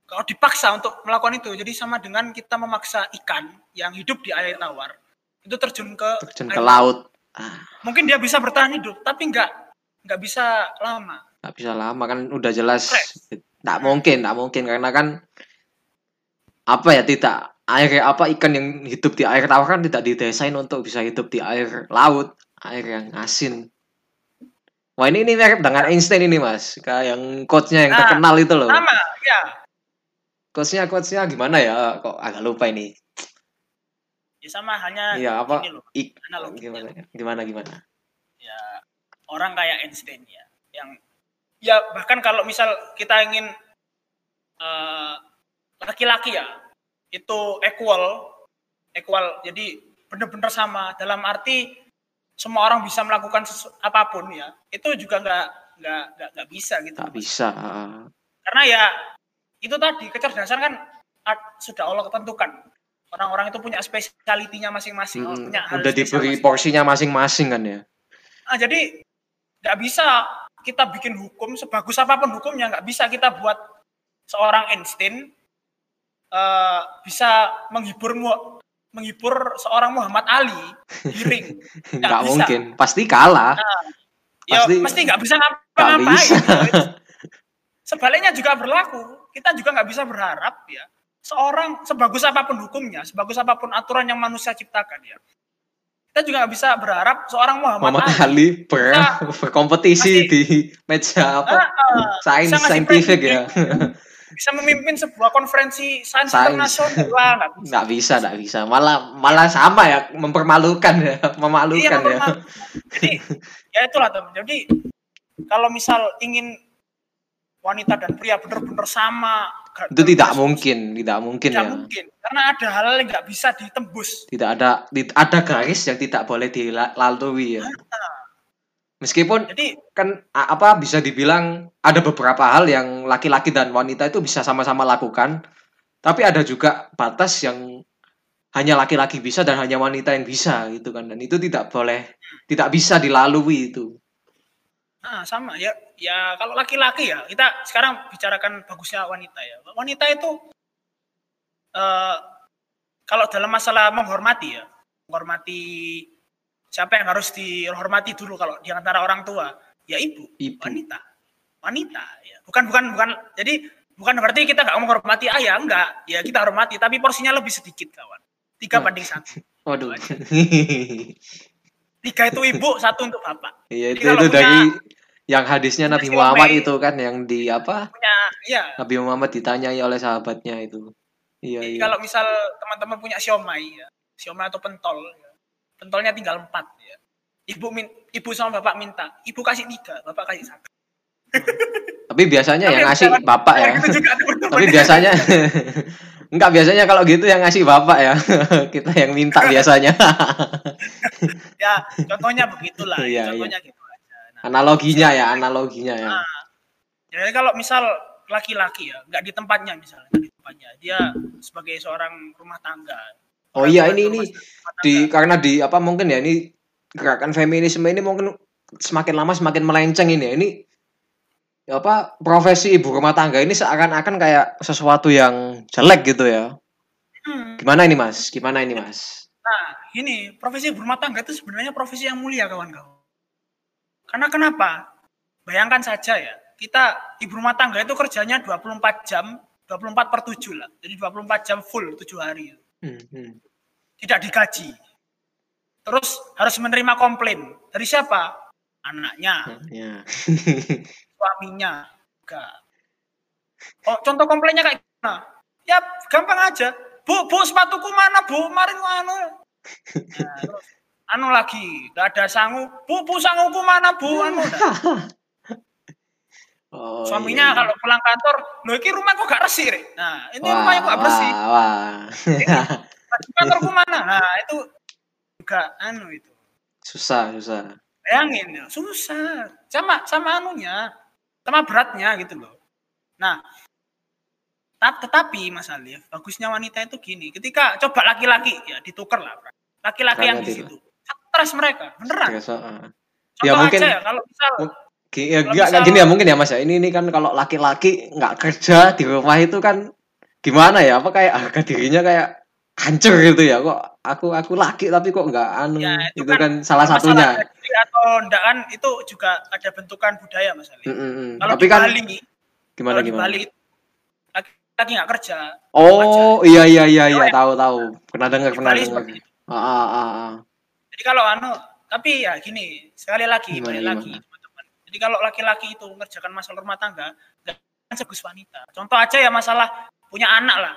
kalau dipaksa untuk melakukan itu, jadi sama dengan kita memaksa ikan yang hidup di air tawar itu terjun ke Terjun air ke laut. Ah, Mungkin dia bisa bertahan hidup, tapi nggak nggak bisa lama. nggak bisa lama kan udah jelas. Nggak mungkin, nggak mungkin karena kan apa ya tidak air apa ikan yang hidup di air tawar kan tidak didesain untuk bisa hidup di air laut, air yang asin. Wah ini ini mirip dengan Einstein ini mas, kayak yang coachnya yang Nah, terkenal itu loh. Sama, ya. Coachnya coachnya gimana ya? Kok agak lupa ini. Ya sama hanya Iya apa? ini loh, Ik, gimana? ya? Gimana gimana? ya orang kayak Einstein ya yang ya bahkan kalau misal kita ingin eh, laki-laki ya itu equal equal jadi benar-benar sama dalam arti semua orang bisa melakukan apa pun ya itu juga nggak nggak nggak nggak bisa gitu Tak bisa. karena ya itu tadi kecerdasan kan sudah Allah ketentukan orang-orang itu punya spesialitinya masing-masing Mm, punya hal udah diberi porsinya masing-masing kan ya. Ah, jadi nggak bisa kita bikin hukum sebagus apa pun hukumnya nggak bisa kita buat seorang Einstein eh, bisa menghibur menghibur seorang Muhammad Ali di ring. Nggak mungkin, pasti kalah. Ya Pasti- pasti nggak bisa ngapa-ngapain. gitu. Sebaliknya juga berlaku. Kita juga nggak bisa berharap ya seorang sebagus apa pun hukumnya, sebagus apa pun aturan yang manusia ciptakan ya. Kita juga nggak bisa berharap seorang Muhammad, Muhammad Ali Ali ber Bisa berkompetisi di meja apa? Ah, ah, Sains saintifik ya. Bisa memimpin sebuah konferensi sains Sains. internasional nggak bisa. Nggak bisa, nggak bisa. Malah malah sama ya, mempermalukan ya, Iya, memalukan ya. memang. Jadi ya itulah teman. Jadi kalau misal ingin wanita dan pria benar-benar sama, Itu tidak mungkin, tidak mungkin Tidak ya. mungkin. Karena ada hal yang nggak bisa ditembus. Tidak ada ada garis yang tidak boleh dilalui ya. Meskipun Jadi kan apa bisa dibilang ada beberapa hal yang laki-laki dan wanita itu bisa sama-sama lakukan, tapi ada juga batas yang hanya laki-laki bisa dan hanya wanita yang bisa gitu kan dan itu tidak boleh tidak bisa dilalui itu. nah, sama ya. Ya kalau laki-laki ya kita sekarang bicarakan bagusnya wanita ya. Wanita itu eh kalau dalam masalah menghormati ya, menghormati siapa yang harus dihormati dulu kalau di antara orang tua? Ya ibu Ibu. wanita. Wanita ya. Bukan bukan bukan. Jadi bukan berarti kita nggak menghormati ayah enggak. Ya kita hormati tapi porsinya lebih sedikit kawan. Tiga Hmm. banding satu. Waduh. tiga itu ibu satu untuk bapak. Iya itu, itu punya- dari yang hadisnya Nabi Muhammad itu kan yang di apa? punya ya Nabi Muhammad ditanyai oleh sahabatnya itu. Iya Jadi iya. kalau misal teman-teman punya siomay ya. Siomay atau pentol ya, pentolnya tinggal empat ya ibu min, ibu sama bapak minta ibu kasih tiga bapak kasih satu Tapi biasanya Tapi yang ngasih bapak ya. Gitu juga Tapi biasanya enggak biasanya kalau gitu yang ngasih bapak ya. Kita yang minta biasanya. ya contohnya begitulah Iya, contohnya gitu aja nah, Analoginya ya, analoginya ya. Jadi kalau misal laki-laki ya, nggak di tempatnya misalnya, di tempatnya, dia sebagai seorang rumah tangga. Oh iya ini ini di karena di apa mungkin ya ini gerakan feminisme ini mungkin semakin lama semakin melenceng ini ya. Ini apa profesi ibu rumah tangga ini seakan-akan kayak sesuatu yang jelek gitu ya. Hmm. Gimana ini Mas? Gimana ini Mas? Nah, ini profesi ibu rumah tangga itu sebenarnya profesi yang mulia kawan-kawan. Karena kenapa? Bayangkan saja ya, kita ibu rumah tangga itu kerjanya 24 jam, 24 per 7 lah. Jadi 24 jam full 7 hari. Hmm, hmm. Tidak digaji. Terus harus menerima komplain. Dari siapa? Anaknya, Ya. suaminya. Enggak. Oh, contoh komplainnya kayak gimana? Ya gampang aja. Bu, bu sepatuku mana bu? Kemarin anu. Nah, terus, anu lagi, gak ada sangu. Bu, bu sanguku mana bu? Anu. Nah, Oh, suaminya iya, iya. kalau pulang kantor, loh ini rumah kok gak resik, Rek? Nah, ini wah, rumahnya kok gak bersih. wah, wah. Kantorku mana? Nah, itu juga anu itu. susah, susah. Bayangin, ya, susah. Sama sama anunya, sama beratnya gitu loh. Nah, ta- tetapi Mas Alif, bagusnya wanita itu gini, ketika coba laki-laki ya ditukar lah, laki-laki yang di situ, stres mereka, beneran. Biasa, ah. Contoh Ya, mungkin- aja ya, kalau misal Ya, Kalau nggak- misal- gini ya mungkin ya Mas ya. Ini ini kan kalau laki-laki nggak kerja di rumah itu kan gimana ya? Apa kayak harga dirinya kayak hancur gitu ya. Kok aku aku laki tapi kok nggak anu. Ya, itu, itu kan, kan salah satunya. atau enggak kan itu juga ada bentukan budaya Mas Alif. Mm, mm, mm. Kalau Tapi di kan Bali, gimana kalau di gimana? Bali laki-laki nggak kerja. Oh iya iya iya iya Cewek. tahu tahu. Pernah dengar pernah dengar. Ah, ah, ah, ah. Jadi kalau anu, tapi ya gini, sekali lagi, Gimana, balik lagi, gimana? teman-teman. Jadi kalau laki-laki itu mengerjakan masalah rumah tangga, nggak akan sebagus wanita. Contoh aja ya masalah punya anak lah.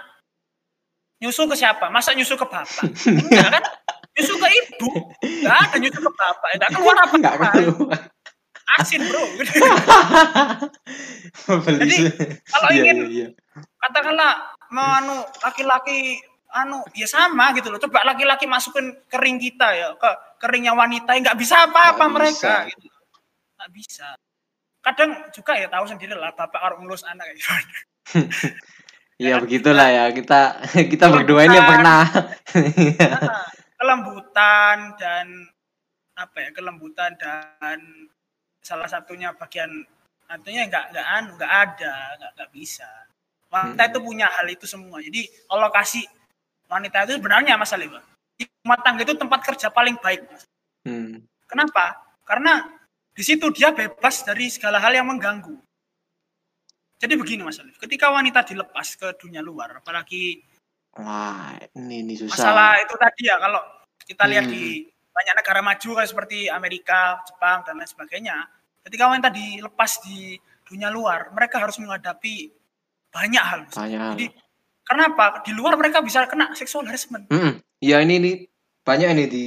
Nyusu ke siapa? Masa nyusu ke bapak? Enggak kan? Nyusu ke ibu. Enggak ada nyusu ke bapak. Enggak keluar apa Nggak keluar. Asin bro. Beli Jadi, kalau Iya, ingin iya, iya. Katakanlah mau anu laki-laki anu ya sama gitu loh. Coba laki-laki masukin kering kita ya ke keringnya wanita, nggak bisa apa-apa mereka bisa. gitu. Nggak bisa. Kadang juga ya tahu sendiri lah bapak kalau ngurus anak kayak gimana. Iya begitulah ya kita kita berdua ini pernah. Nah, kelembutan dan apa ya kelembutan dan salah satunya bagian artinya nggak nggak anu nggak ada nggak nggak bisa wanita Hmm. itu punya hal itu semua jadi kalau kasih wanita itu sebenarnya mas Alif di rumah tangga itu tempat kerja paling baik Mas. Hmm. kenapa karena di situ dia bebas dari segala hal yang mengganggu jadi begini mas Alif ketika wanita dilepas ke dunia luar apalagi Wah, ini ini susah. masalah itu tadi ya kalau kita lihat Hmm. di banyak negara maju kayak seperti Amerika, Jepang dan lain sebagainya. Ketika wanita dilepas di dunia luar, mereka harus menghadapi banyak hal. Banyak. Jadi kenapa di luar mereka bisa kena seksual harassment? Mm-mm. Iya ini ini banyak ini di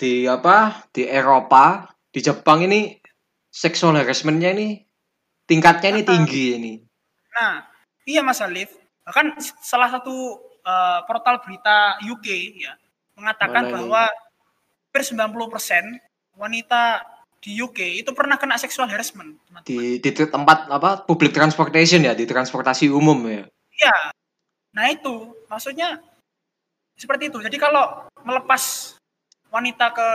di apa di Eropa di Jepang ini sexual harassmentnya ini tingkatnya ini Ah. tinggi ini. Nah, iya Mas Alif. Bahkan salah satu eh, portal berita UK ya mengatakan Mana bahwa hampir 90% wanita di UK itu pernah kena seksual harassment, teman-teman. Di di tempat apa public transportation ya di transportasi umum ya. Iya. Nah itu maksudnya seperti itu. Jadi kalau melepas wanita ke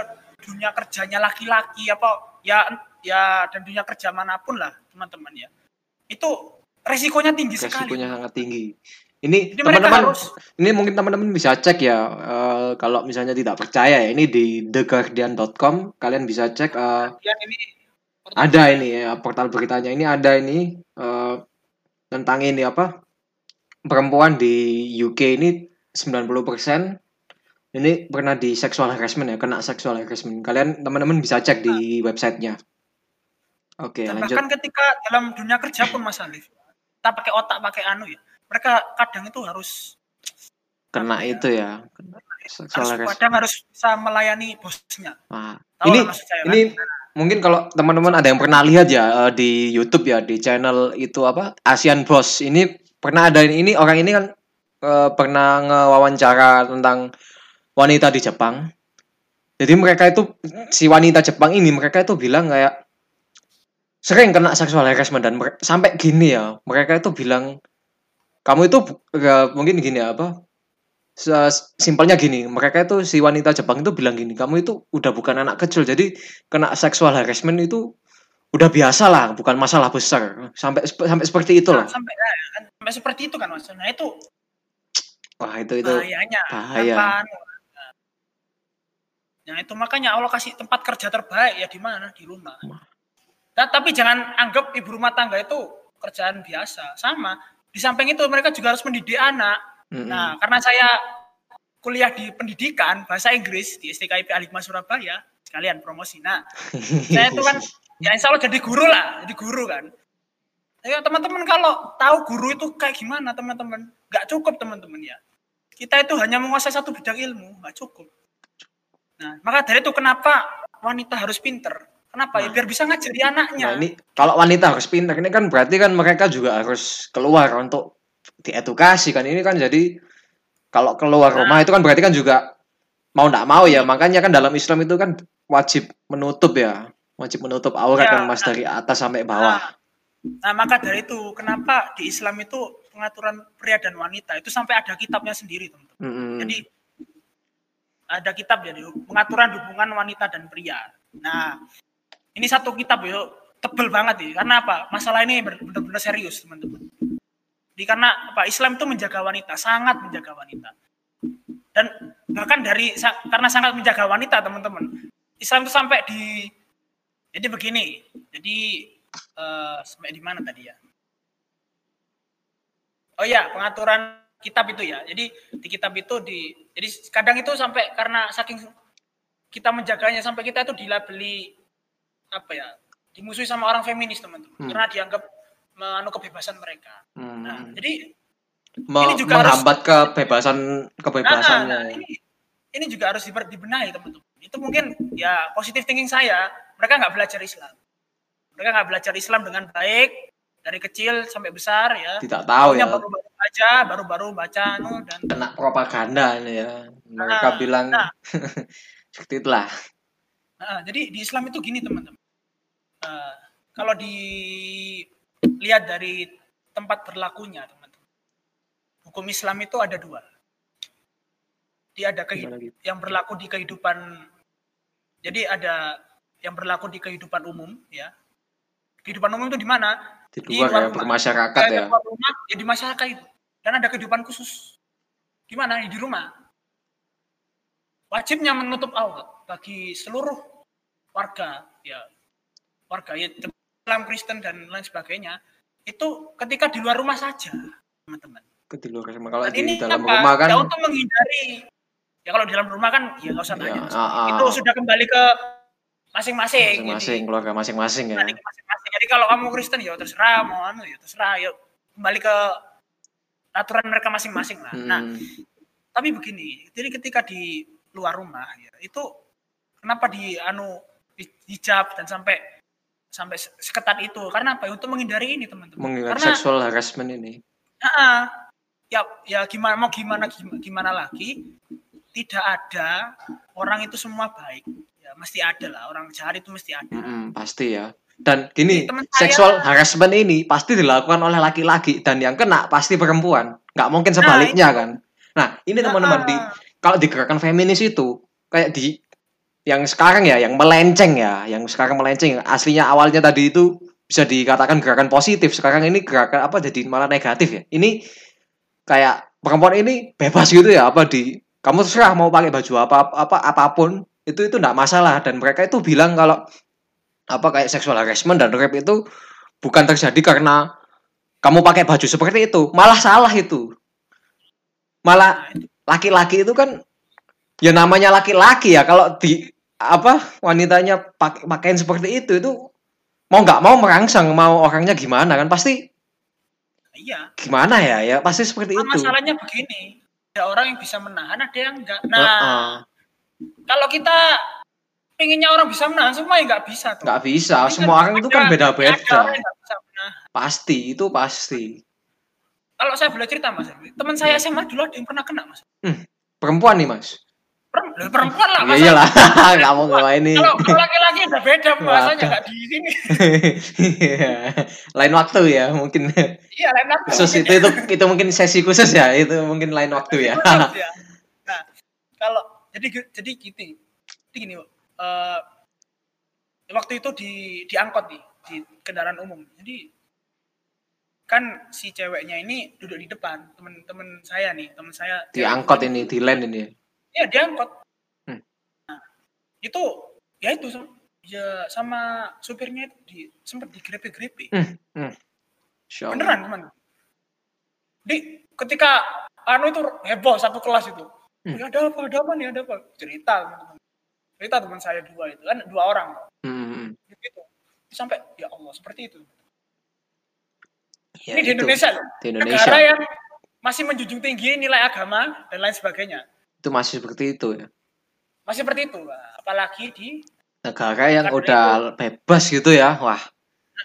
dunia kerjanya laki-laki apa ya ya dan dunia kerja mana pun lah teman-teman ya itu resikonya tinggi sekali. Resikonya sangat tinggi. Ini teman-teman harus ini mungkin teman-teman bisa cek ya eh, kalau misalnya tidak percaya ya ini di theguardian.com kalian bisa cek ya ini ada ini ya portal beritanya ini ada ini eh, tentang ini apa perempuan di UK ini 90% ini pernah di sexual harassment ya kena sexual harassment. Kalian teman-teman bisa cek di websitenya. Oke dan lanjut. bahkan ketika dalam dunia kerja pun Mas Alif kita pakai otak pakai anu ya mereka kadang itu harus kena ya, itu ya kena sexual harus harassment. kadang harus bisa melayani bosnya. Tahu ini saya, kan? ini mungkin kalau teman-teman ada yang pernah lihat ya eh, di YouTube ya di channel itu apa Asian Boss ini pernah ada ini, orang ini kan eh, pernah ngewawancara tentang wanita di Jepang. Jadi mereka itu si wanita Jepang ini mereka itu bilang kayak sering kena seksual harassment dan mere- sampai gini ya mereka itu bilang kamu itu ya, mungkin gini ya apa simpelnya gini mereka itu si wanita Jepang itu bilang gini kamu itu udah bukan anak kecil jadi kena seksual harassment itu udah biasa lah, bukan masalah besar. Sampai sampai seperti itu lah. sampai kan, sampai seperti itu kan. Nah itu Wah, itu itu bahayanya. bahaya. Anu. Nah itu makanya Allah kasih tempat kerja terbaik ya di mana di rumah. Nah, tapi jangan anggap ibu rumah tangga itu kerjaan biasa. Sama di samping itu mereka juga harus mendidik anak. Mm-mm. Nah karena saya kuliah di pendidikan bahasa Inggris di STKIP Alikma Surabaya sekalian promosi. Nah saya itu kan ya insya Allah jadi guru lah, jadi guru kan. Ya teman-teman kalau tahu guru itu kayak gimana teman-teman, nggak cukup teman-teman ya. Kita itu hanya menguasai satu bidang ilmu, nggak cukup. Nah, maka dari itu kenapa wanita harus pinter? Kenapa? Ya Nah. biar bisa ngajari anaknya. Nah, ini kalau wanita harus pintar ini kan berarti kan mereka juga harus keluar untuk diedukasi kan. Ini kan jadi kalau keluar Nah. rumah itu kan berarti kan juga mau nggak mau ya. Makanya kan dalam Islam itu kan wajib menutup ya. Wajib menutup aurat Ya, kan Mas dari atas sampai bawah. Nah, nah, maka dari itu kenapa di Islam itu pengaturan pria dan wanita itu sampai ada kitabnya sendiri, teman-teman. Mm-mm. Jadi ada kitab jadi pengaturan hubungan wanita dan pria. Nah, ini satu kitab yo tebel banget nih. Karena apa? Masalah ini benar-benar serius, teman-teman. Jadi karena apa? Islam itu menjaga wanita, sangat menjaga wanita. Dan bahkan dari karena sangat menjaga wanita, teman-teman. Islam itu sampai di jadi begini. Jadi eh, sampai di mana tadi ya? Oh ya, pengaturan kitab itu ya. Jadi di kitab itu di jadi kadang itu sampai karena saking kita menjaganya sampai kita itu dilabeli apa ya? dimusuhi sama orang feminis, teman-teman. Hmm. Karena dianggap menganu kebebasan mereka. Nah, Hmm. jadi Me- ini juga harus- menghambat kebebasan kebebasannya. Nah, nah, ini ini juga harus dibenahi teman-teman. Itu mungkin ya positif thinking saya. Mereka nggak belajar Islam. Mereka nggak belajar Islam dengan baik dari kecil sampai besar ya. Tidak tahu ya. baru-baru baca, baru-baru baca anu dan Kena propaganda ini ya. Mereka Nah, bilang nah. seperti itulah. Nah, jadi di Islam itu gini teman-teman. Eh, kalau dilihat dari tempat berlakunya teman-teman, hukum Islam itu ada dua. Dia ada kehi- Gimana gitu? yang berlaku di kehidupan. Jadi ada yang berlaku di kehidupan umum, ya. Kehidupan umum itu di mana? Di Di luar luar ya, rumah. bermasyarakat Ada ya. keluar rumah, ya di masyarakat itu. Dan ada kehidupan khusus. Di mana? Di rumah. Wajibnya menutup aurat bagi seluruh warga, ya warga ya Islam, Kristen dan lain sebagainya. Itu ketika di luar rumah saja, teman-teman. Ke di luar rumah. Kalau Dan di ini dalam apa? rumah kan Ya untuk menghindari. Ya kalau di dalam rumah kan ya nggak usah ya, tanya. ah, ah, Itu sudah kembali ke masing-masing. masing-masing Jadi, keluarga masing-masing ya. masing-masing. Jadi kalau kamu Kristen ya terserah mau anu ya terserah ya kembali ke aturan mereka masing-masing lah. Nah, Hmm. tapi begini, jadi ketika di luar rumah ya itu kenapa di anu hijab dan sampai sampai se- seketat itu karena apa? Untuk menghindari ini teman-teman. mengingat Karena seksual harassment ini. Ah, ya ya gimana mau gimana gimana, gimana lagi tidak ada orang itu semua baik ya mesti ada lah orang jahat itu mesti ada Mm-mm, pasti ya. Dan gini, saya- seksual harassment ini pasti dilakukan oleh laki-laki dan yang kena pasti perempuan. Nggak mungkin sebaliknya kan. Nah, ini teman-teman di Ah, kalau di gerakan feminis itu kayak di yang sekarang ya, yang melenceng ya, yang sekarang melenceng. Aslinya awalnya tadi itu bisa dikatakan gerakan positif. Sekarang ini gerakan apa jadi malah negatif ya. Ini kayak perempuan ini bebas gitu ya apa di kamu terserah mau pakai baju apa apa apa pun itu itu enggak masalah dan mereka itu bilang kalau apa kayak seksual harassment dan rape itu bukan terjadi karena kamu pakai baju seperti itu. Malah salah itu. Malah laki-laki itu kan ya namanya laki-laki ya kalau di apa wanitanya pakai pakaian seperti itu itu mau nggak mau merangsang mau orangnya gimana kan pasti iya. gimana ya ya pasti seperti Nah, itu. masalahnya begini ada orang yang bisa menahan ada yang enggak nah Heeh. kalau kita pengennya orang bisa menahan semua ya nggak bisa tuh. Nggak bisa Ini semua orang itu kan ada- ada beda-beda nggak pasti itu pasti. Kalau saya boleh cerita mas teman saya SMA dulu ada yang pernah kena mas. Perempuan nih mas? Perempuan lah ya masa- iyalah kamu nggak ini kalau laki-laki udah beda bahasanya nggak di sini. Iya. lain waktu ya mungkin. Iya lain waktu. Khusus itu itu itu mungkin sesi khusus ya itu mungkin lain waktu ya. Ya. Nah, kalau jadi jadi gini, jadi gini, Bu. Eh, waktu itu di di angkot nih, di kendaraan umum. Jadi kan si ceweknya ini duduk di depan teman-teman saya nih teman saya diangkot ini di land ini ya diangkot hmm. nah, itu ya itu ya sama supirnya itu di, sempat digrepe-grepe hmm. hmm. beneran teman di ketika anu itu heboh satu kelas itu hmm. ya, ada apa ada apa nih ada apa cerita teman cerita teman saya dua itu kan dua orang. Hmm. gitu. Sampai ya Allah seperti itu. Ya, ini di Indonesia loh. Di Indonesia. Negara yang masih menjunjung tinggi nilai agama dan lain sebagainya. Itu masih seperti itu ya. Masih seperti itu. Apalagi di negara yang udah itu. bebas gitu ya wah.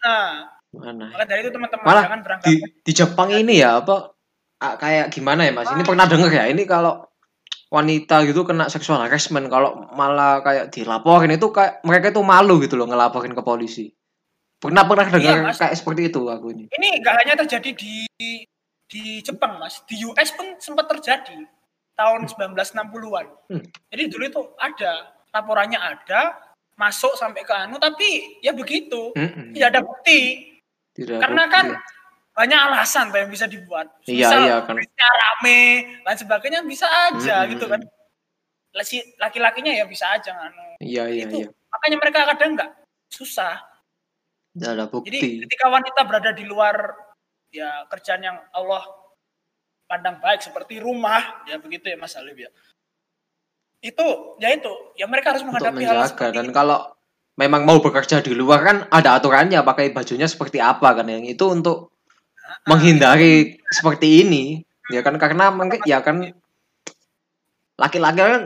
Nah, mana? Maka dari itu teman-teman malah jangan berangkat di, di Jepang ini ya apa kayak gimana ya mas? Ini pernah dengar ya? Ini kalau wanita gitu kena seksual harassment. Kalau malah kayak dilaporin itu kayak mereka itu malu gitu loh ngelaporin ke polisi. Pernah pernah dengar iya, kayak seperti itu aku ini. Ini gak hanya terjadi di di Jepang mas. Di US pun sempat terjadi tahun 1960-an hmm. jadi dulu itu ada laporannya ada masuk sampai ke anu tapi ya begitu. Hmm. tidak ada bukti. Tidak karena bukti. kan banyak alasan yang bisa dibuat. Iya, Misal, iya kan. rame, lain sebagainya bisa aja hmm, gitu kan. Laki-lakinya ya bisa aja anu. Iya, iya, itu. iya. Makanya mereka kadang enggak susah. Ada bukti. Jadi ketika wanita berada di luar ya kerjaan yang Allah pandang baik seperti rumah, ya begitu ya Mas Alif ya. Itu ya itu, ya mereka harus menghadapi hal seperti dan itu. kalau memang mau bekerja di luar kan ada aturannya pakai bajunya seperti apa kan yang itu untuk menghindari seperti ini. Ya kan karena ya kan laki-laki kan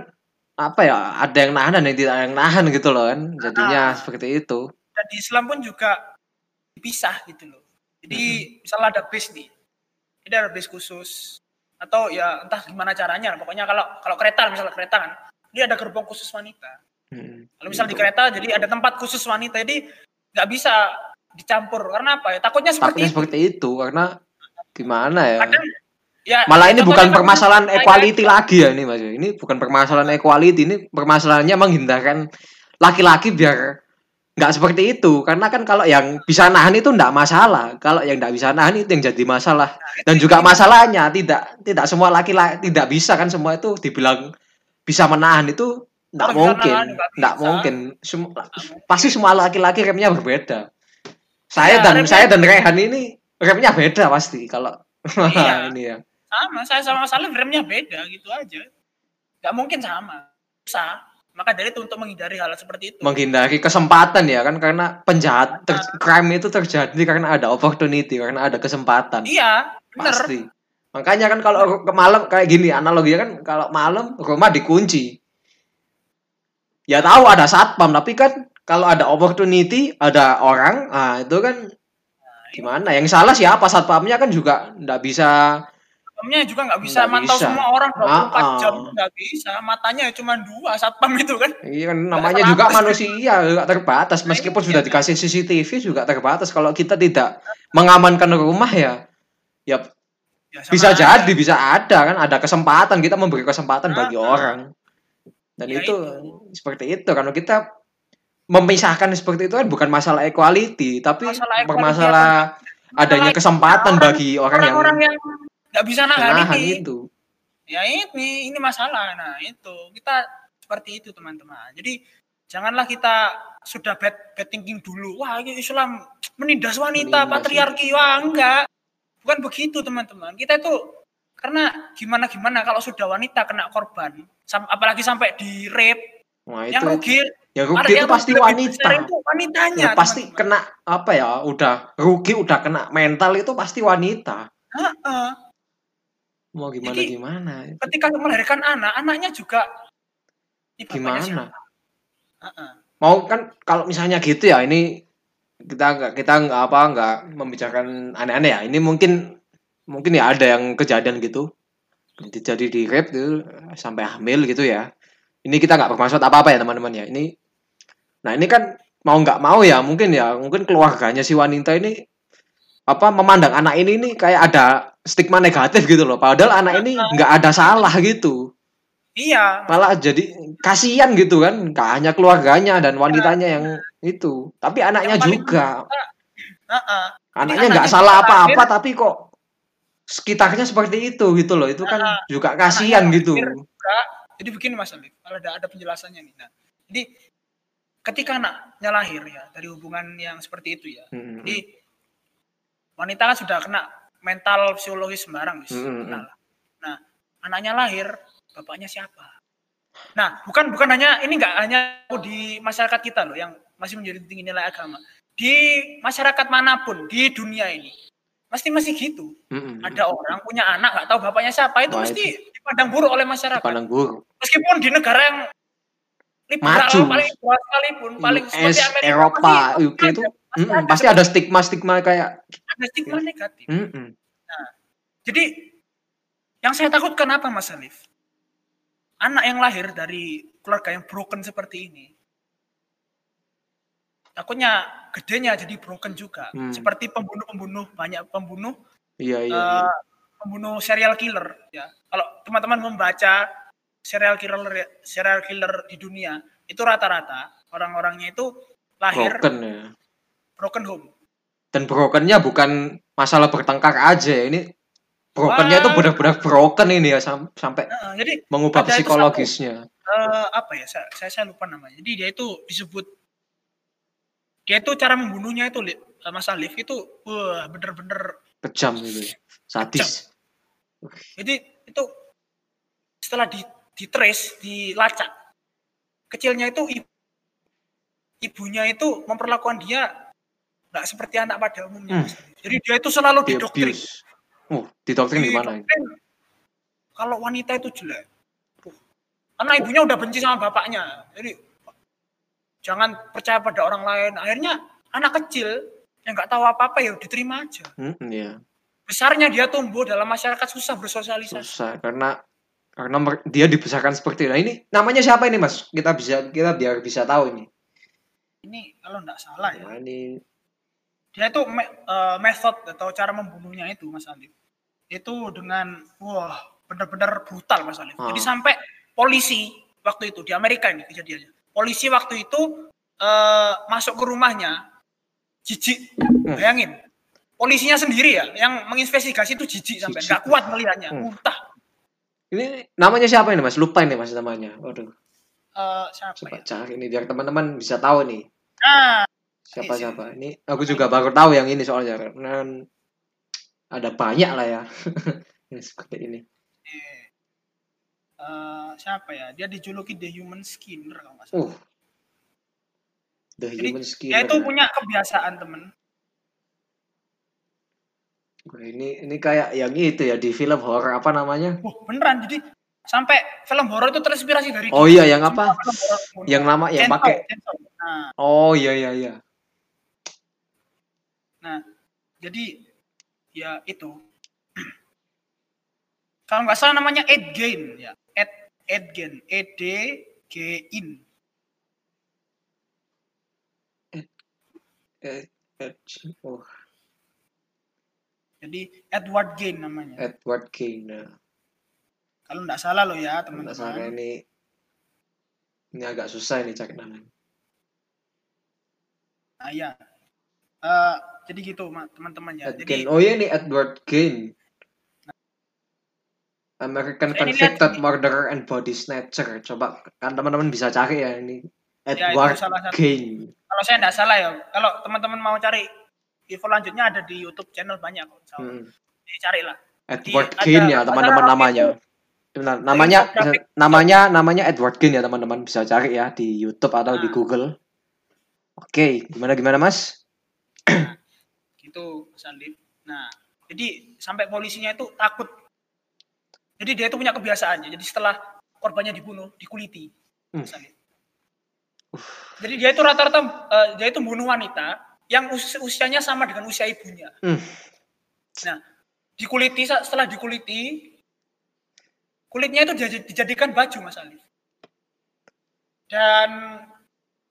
apa ya ada yang nahan dan yang tidak ada yang nahan gitu loh kan. Jadinya nah, seperti itu. Dan di Islam pun juga dipisah gitu loh. Jadi hmm. misalnya ada bis nih. Ini ada bis khusus. Atau ya entah gimana caranya. Pokoknya kalau kalau kereta misalnya kereta kan dia ada gerbong khusus wanita. Hmm. kalau misal di kereta jadi ada tempat khusus wanita. Jadi nggak bisa dicampur. Karena apa ya? Takutnya seperti takutnya itu. seperti itu karena gimana ya? Kadang, ya malah ini bukan kan permasalahan equality lagi ya ini mas. Ini bukan permasalahan equality ini permasalahannya menghindarkan laki-laki biar nggak seperti itu. Karena kan kalau yang bisa nahan itu nggak masalah. Kalau yang nggak bisa nahan itu yang jadi masalah. Dan juga masalahnya tidak tidak semua laki-laki tidak bisa kan semua itu dibilang bisa menahan itu nggak mungkin. nggak mungkin. Sem pasti semua laki-laki remnya berbeda saya ya, dan saya dan Rehan ini remnya beda pasti kalau iya. ini ya. Sama, saya sama Salim remnya beda gitu aja. Gak mungkin sama. Susah. Maka dari itu untuk menghindari hal seperti itu. Menghindari kesempatan ya kan karena penjahat ter crime itu terjadi karena ada opportunity, karena ada kesempatan. Iya, benar. Pasti. Makanya kan kalau ke malam kayak gini analoginya kan kalau malam rumah dikunci. Ya tahu ada satpam tapi kan kalau ada opportunity ada orang ah itu kan gimana? Yang salah siapa? Satpamnya kan juga nggak bisa satpamnya juga nggak bisa mantau bisa. semua orang 24 nah, uh. jam nggak bisa. Matanya cuma dua satpam itu kan. Iya kan namanya juga manusia juga terbatas. Nah, meskipun sudah iya. dikasih CCTV juga terbatas. Kalau kita tidak mengamankan rumah ya ya, ya bisa aja. jadi bisa ada kan. Ada kesempatan kita memberi kesempatan nah, bagi nah. orang. Dan ya itu, itu. seperti itu. Kalau kita memisahkan seperti itu kan bukan masalah equality, tapi masalah bermasalah adanya kesempatan orang, bagi orang, orang yang orang yang nggak bisa nahan itu. Ya ini ini masalah. Nah, itu kita seperti itu teman-teman. Jadi janganlah kita sudah bad, bad thinking dulu. Wah, ini Islam menindas wanita, menindas patriarki. Wah, enggak. Bukan begitu, teman-teman. Kita itu karena gimana gimana kalau sudah wanita kena korban, apalagi sampai di rape, Wah, yang rugi yang rugi itu pasti wanita. Itu wanitanya. Ya, pasti teman -teman. kena apa ya? Udah rugi, udah kena mental itu pasti wanita. Uh -uh. Mau gimana Jadi, gimana? Ketika melahirkan anak, anaknya juga gimana? Uh -uh. Mau kan kalau misalnya gitu ya, ini kita nggak kita nggak apa nggak membicarakan aneh-aneh ya. Ini mungkin mungkin ya ada yang kejadian gitu. Jadi di rape gitu sampai hamil gitu ya. Ini kita nggak bermaksud apa-apa ya teman-teman ya. Ini Nah ini kan mau nggak mau ya mungkin ya mungkin keluarganya si wanita ini apa memandang anak ini nih kayak ada stigma negatif gitu loh. Padahal anak ini nggak ada salah gitu. Iya, malah jadi kasihan gitu kan gak hanya keluarganya dan wanitanya yang itu tapi anaknya Yang juga Heeh. anaknya anaknya nggak salah apa-apa tapi kok sekitarnya seperti itu gitu loh itu kan Nah, juga kasihan gitu juga. Jadi begini Mas Alif, kalau ada ada penjelasannya nih. Nah, jadi ketika anaknya lahir ya dari hubungan yang seperti itu ya. Mm, Jadi wanita kan sudah kena mental psikologis sembarang, wis. Mm, lah. Nah, anaknya lahir, bapaknya siapa? Nah, bukan bukan hanya ini enggak hanya di masyarakat kita loh yang masih menjadi tinggi nilai agama. Di masyarakat mana pun di dunia ini pasti masih gitu. mm, mm, Ada orang punya anak nggak tahu bapaknya siapa itu Wah, mesti dipandang buruk oleh masyarakat. buruk Meskipun di negara yang liberal Maju. paling sekalipun, paling US Amerika Eropa pasti UK itu mm, mm, pasti ada stigma stigma kayak ada stigma negatif. mm, mm. Jadi yang saya takutkan apa Mas Alif? Anak yang lahir dari keluarga yang broken seperti ini, takutnya gedenya jadi broken juga. Hmm. Seperti pembunuh-pembunuh, banyak pembunuh, iya iya, eh, iya. pembunuh serial killer. Ya, kalau teman-teman membaca serial killer serial killer di dunia, itu rata-rata orang-orangnya itu lahir broken, broken ya home. dan brokennya bukan masalah bertengkar aja ini brokennya itu benar-benar broken ini ya sam- sampai Nah, jadi mengubah Ada itu psikologisnya. eh, apa ya saya, saya saya lupa namanya. Jadi dia itu disebut dia itu cara membunuhnya itu Mas Alif itu wah bener-bener kejam gitu ya. sadis. Jadi itu setelah di di trace dilacak kecilnya itu ibu, ibunya itu memperlakukan dia nggak seperti anak pada umumnya Hmm. Jadi dia itu selalu di didoktrin. oh didoktrin gimana Didoktrin. Kalau wanita itu jelek. Karena ibunya udah benci sama bapaknya. Jadi jangan percaya pada orang lain. Akhirnya anak kecil yang nggak tahu apa apa ya diterima aja. Hmm, iya. Besarnya dia tumbuh dalam masyarakat susah bersosialisasi. Susah karena karena dia dibesarkan seperti. Nah ini namanya siapa ini mas? Kita bisa kita biar bisa tahu ini. ini kalau nggak salah ya Nah, ini dia itu me- eh, method atau cara membunuhnya itu Mas Alif itu dengan wah benar-benar brutal Mas Alif Ah. jadi sampai polisi waktu itu di Amerika ini kejadiannya polisi waktu itu eh, masuk ke rumahnya jijik Hmm. bayangin polisinya sendiri ya yang menginvestigasi itu jijik sampai nggak kuat melihatnya Hmm. Ini namanya siapa ini mas? Lupa ini mas namanya. Waduh, Eh, siapa coba ya cari ini biar teman-teman bisa tahu nih nah siapa Ini siapa. Ini aku juga baru tahu yang ini soalnya karena ada banyak lah ya. ini seperti ini. eh, eh, siapa ya dia dijuluki the human skinner kalau nggak salah Uh, the Jadi, human skin. dia itu punya kebiasaan temen Ini ini kayak yang itu ya di film horor apa namanya? Wah, beneran jadi sampai film horor itu terinspirasi dari Oh iya yang apa? Yang nama yang pakai. Nah, Oh iya iya iya. nah, jadi ya itu. Kalau nggak salah namanya Ed Gein ya. Ed Ed Gein, E D G In. Eh, eh, oh, Jadi Edward Gein namanya. Edward King. Nah, Kalau nggak salah lo ya nggak salah teman-teman. ini ini agak susah ini cari namanya. Nah, ya. Eh, jadi gitu ma- teman-teman ya. Ed Jadi Gein. Oh iya nih Edward Gein. American ini lihat Convicted ini. Murderer and Body Snatcher. Coba kan teman-teman bisa cari ya ini Ya, Edward salah satu. Gein. kalau saya nggak salah ya, kalau teman-teman mau cari info lanjutnya ada di YouTube channel banyak kok. So, Hmm. Jadi carilah. Edward Gein ya teman-teman namanya. Benar, namanya namanya namanya Edward Gein ya teman-teman bisa cari ya di YouTube atau di Nah. Google. Oke, gimana gimana Mas? gitu Mas. Nah, jadi sampai polisinya itu takut. Jadi dia itu punya kebiasaannya. Jadi setelah korbannya dibunuh, dikuliti. Hmm. Mas. Jadi dia itu rata-rata eh, dia itu bunuh wanita yang us- usianya sama dengan usia ibunya. Hmm. Nah, dikuliti setelah dikuliti kulitnya itu dijadi- dijadikan baju Mas Alif. Dan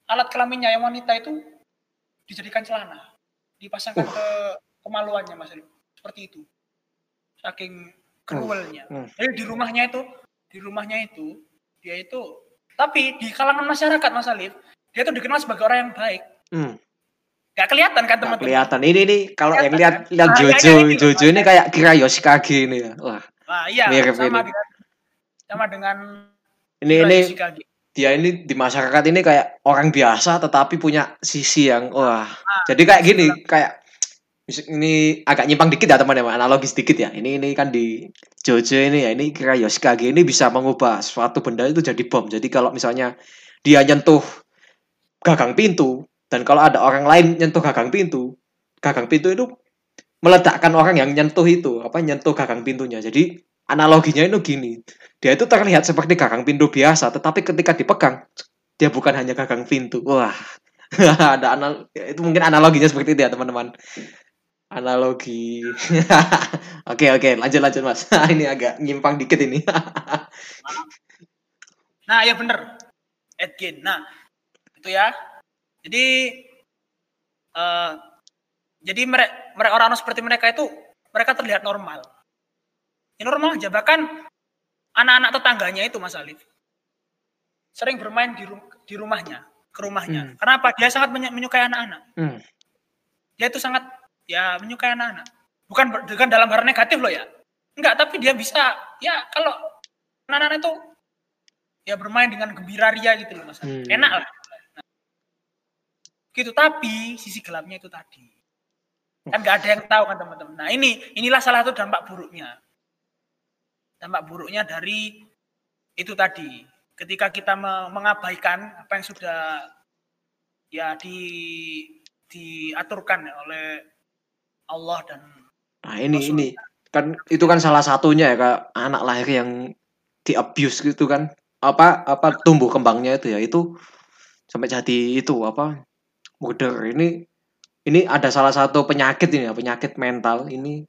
alat kelaminnya yang wanita itu dijadikan celana, dipasangkan ke kemaluannya Mas Alif. Seperti itu. Saking cruelnya. Hmm. Jadi di rumahnya itu, di rumahnya itu dia itu tapi di kalangan masyarakat Mas Alif dia tuh dikenal sebagai orang yang baik Hmm. Gak kelihatan kan teman-teman kelihatan. Ini nih kalau yang lihat Kelihatan. lihat Ah, Jojo, kayak gini, Jojo ini kayak kira Yoshikage ini ya. Wah, Wah, iya Mirip sama ini. dengan sama dengan ini ini Yoshikage. dia ini di masyarakat ini kayak orang biasa tetapi punya sisi yang wah. Jadi kayak gini, kayak ini agak nyimpang dikit ya teman-teman, analogis dikit ya. Ini ini kan di Jojo ini ya, ini kira Yoshikage ini bisa mengubah suatu benda itu jadi bom. Jadi kalau misalnya dia nyentuh gagang pintu dan kalau ada orang lain nyentuh gagang pintu, gagang pintu itu meledakkan orang yang nyentuh itu, apa nyentuh gagang pintunya. Jadi analoginya itu gini. Dia itu terlihat seperti gagang pintu biasa, tetapi ketika dipegang dia bukan hanya gagang pintu. Wah. ada anal itu mungkin analoginya seperti itu ya, teman-teman. Analogi. oke, oke, lanjut lanjut, Mas. ini agak nyimpang dikit ini. Nah, ya bener. Edgin. Nah, itu ya. Jadi eh jadi mereka mereka orang-orang seperti mereka itu mereka terlihat normal. Ya normal aja bahkan anak-anak tetangganya itu Mas Alif sering bermain di ru- di rumahnya, ke rumahnya. Hmm. Kenapa? Dia sangat menyukai anak-anak. Hmm. Dia itu sangat ya menyukai anak-anak. Bukan bukan dalam hal negatif loh ya. Enggak, tapi dia bisa ya kalau anak-anak itu ya bermain dengan gembira ria gitu loh Mas. Hmm. Enak lah. Gitu tapi sisi gelapnya itu tadi. Kan nggak ada yang tahu kan teman-teman. Nah, ini inilah salah satu dampak buruknya. Dampak buruknya dari itu tadi. Ketika kita me- mengabaikan apa yang sudah ya di diaturkan oleh Allah dan Nah, ini Rasul. ini kan itu kan salah satunya ya Kak, anak lahir yang di abuse gitu kan. Apa apa tumbuh kembangnya itu ya itu sampai jadi itu apa murder ini ini ada salah satu penyakit ini ya penyakit mental ini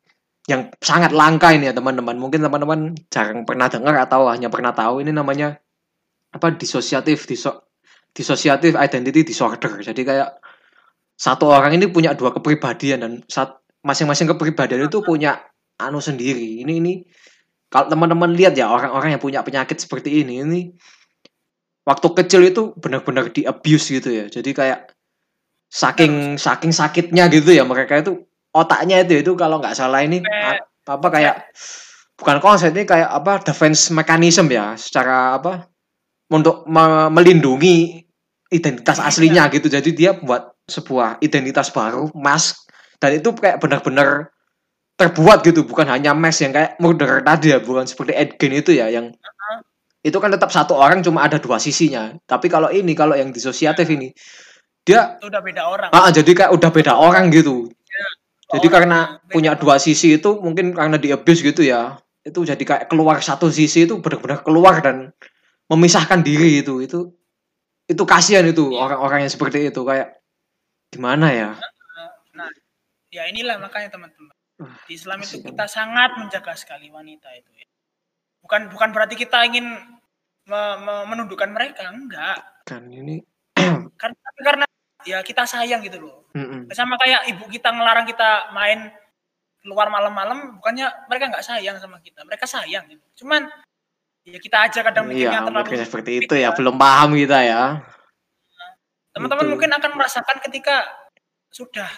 yang sangat langka ini ya teman-teman. Mungkin teman-teman jarang pernah dengar atau hanya pernah tahu ini namanya apa disosiatif diso dissociative identity disorder. Jadi kayak satu orang ini punya dua kepribadian dan masing-masing kepribadian itu punya anu sendiri. Ini ini kalau teman-teman lihat ya orang-orang yang punya penyakit seperti ini ini waktu kecil itu benar-benar di abuse gitu ya. Jadi kayak saking saking sakitnya gitu ya mereka itu otaknya itu itu kalau nggak salah ini a- apa kayak bukan konsep ini kayak apa defense mechanism ya secara apa untuk me- melindungi identitas Iya. aslinya gitu. Jadi dia buat sebuah identitas baru mask dan itu kayak benar-benar terbuat gitu bukan hanya mask yang kayak murder tadi ya bukan seperti Edgen itu ya yang itu kan tetap satu orang cuma ada dua sisinya. Tapi kalau ini kalau yang disosiatif ini dia itu udah beda orang. ah, jadi kayak udah beda orang gitu jadi Orang karena beda punya dua sisi itu mungkin karena di abuse gitu ya itu jadi kayak keluar satu sisi itu benar-benar keluar dan memisahkan diri itu itu itu kasihan itu Iya. orang-orang yang seperti itu kayak gimana ya Nah, ya inilah makanya teman-teman. Wah, Di Islam itu kita sangat menjaga sekali wanita itu ya. Bukan bukan berarti kita ingin me- me- menundukkan mereka, enggak. kan ini Karena karena ya kita sayang gitu loh. mm-mm. Sama kayak ibu kita ngelarang kita main keluar malam-malam, bukannya mereka nggak sayang sama kita, mereka sayang gitu. Cuman ya kita aja kadang mikirnya iya terlalu mungkin seperti itu ya belum paham kita ya teman-teman Gitu. mungkin akan merasakan ketika sudah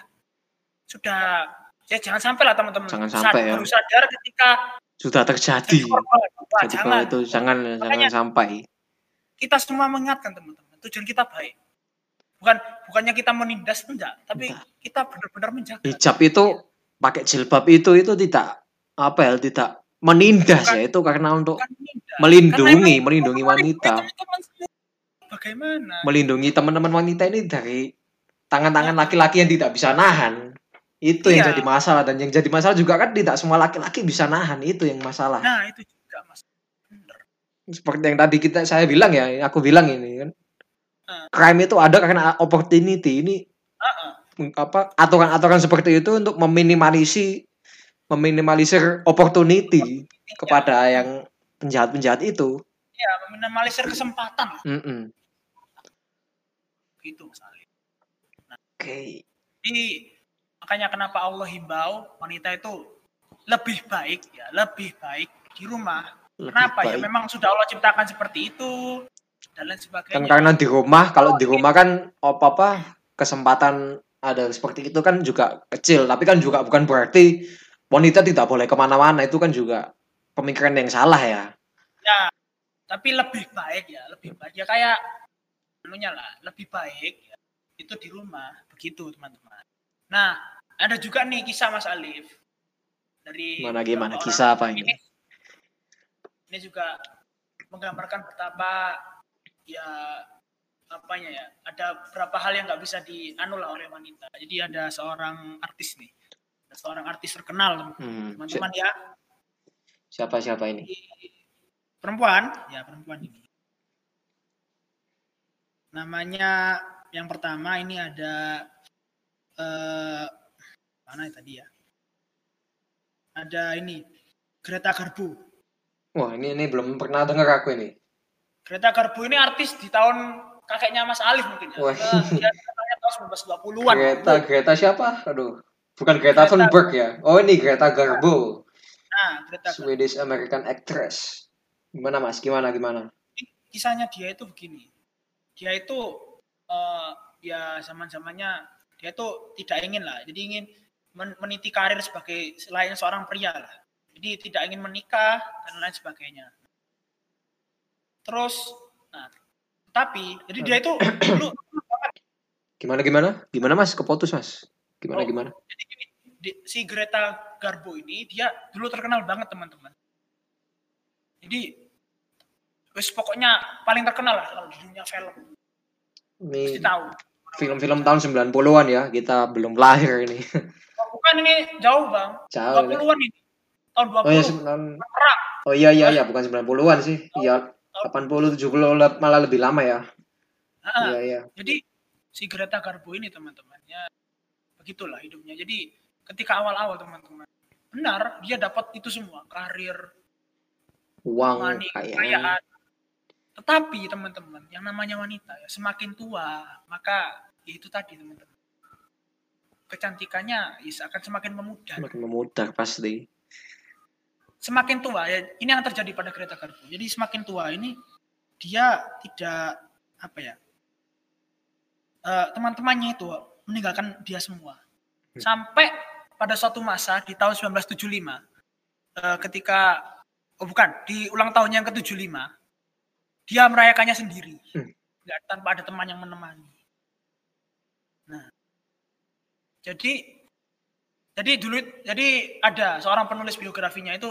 sudah ya jangan sampai lah teman-teman Jangan sad- sampai ya. baru sadar ketika sudah terjadi jadi korban. Jangan itu jangan jangan Makanya- sampai kita semua mengingatkan teman-teman tujuan kita baik bukan bukannya kita menindas enggak. Tapi Enggak. kita benar-benar menjaga. Hijab itu pakai jilbab itu itu tidak apa ya tidak menindas Bukan. ya itu karena untuk melindungi Karena melindungi wanita. bagaimana? Melindungi teman-teman wanita ini dari tangan-tangan laki-laki yang tidak bisa nahan. Itu yang Iya. jadi masalah. Dan yang jadi masalah juga kan tidak semua laki-laki bisa nahan. Itu yang masalah. Nah itu juga mas. Bener seperti yang tadi kita saya bilang ya aku bilang ini kan Ah. crime itu ada karena opportunity ini Ah-ah. apa aturan-aturan seperti itu untuk meminimalisir meminimalisir opportunity kepada yang penjahat-penjahat itu ya meminimalisir kesempatan lah Mm-mm. gitu misalnya oke Jadi makanya kenapa Allah himbau wanita itu lebih baik ya, lebih baik di rumah Lebih Kenapa ya? baik. Memang sudah Allah ciptakan seperti itu dan lain sebagainya. Kan karena di rumah, kalau Oh, di iya. rumah kan apa-apa kesempatan ada seperti itu kan juga kecil. Tapi kan juga bukan berarti wanita tidak boleh ke mana-mana. Itu kan juga pemikiran yang salah ya. Ya, tapi lebih baik ya, lebih baik ya kayak anunya lah, lebih baik ya, itu di rumah begitu teman-teman. Nah, ada juga nih kisah Mas Alif dari Gimana gimana? Kisah apa ini? Ini, ini juga menggambarkan betapa ya apanya ya ada beberapa hal yang nggak bisa dianu lah oleh wanita. Jadi ada seorang artis nih, ada seorang artis terkenal Hmm, teman-teman ya, siapa siapa ini? perempuan ya perempuan ini namanya yang pertama ini ada eh mana tadi ya ada ini Greta Garbo Wah ini ini belum pernah dengar aku ini. Greta Garbo ini artis di tahun kakeknya Mas Alif mungkin ya Wah. Dia katanya tahun 1920-an Greta Greta siapa? Aduh, bukan Greta Greta- Thunberg ya? Oh ini Greta Garbo, nah Greta Garbo Swedish American actress. Gimana mas? Gimana gimana? kisahnya dia itu begini dia itu eh, ya zaman zamannya dia itu tidak ingin lah jadi ingin men- meniti karir sebagai selain seorang pria lah jadi tidak ingin menikah dan lain sebagainya terus nah tapi jadi dia itu dulu Gimana gimana? Gimana mas? Keputus mas? Gimana Oh. gimana? jadi gini, di- si Greta Garbo ini dia dulu terkenal banget teman-teman jadi wis pokoknya paling terkenal lah kalau di dunia film Ini pasti tahu film-film tahun 90-an ya. Kita belum lahir ini. Oh, bukan ini jauh bang Jauh. ini. 20-an ini tahun 20 Oh ya Oh iya iya iya bukan 90-an sih. Iya 80 70 le- malah lebih lama ya. Ah, Iya iya. jadi si Greta Garbo ini teman-teman ya begitulah hidupnya jadi ketika awal-awal teman-teman benar dia dapat itu semua karir Uang money kekayaan tetapi teman-teman yang namanya wanita ya semakin tua maka ya itu tadi teman-teman kecantikannya ya akan semakin memudar Makin memudar pasti. Semakin tua ya ini yang terjadi pada Greta Garbo jadi semakin tua ini dia tidak apa ya eh, teman-temannya itu meninggalkan dia semua. Sampai pada suatu masa di tahun 1975 eh, ketika oh bukan di ulang tahunnya yang ke-75 dia merayakannya sendiri. Hmm. tanpa ada teman yang menemani. Nah jadi jadi dulu jadi ada seorang penulis biografinya itu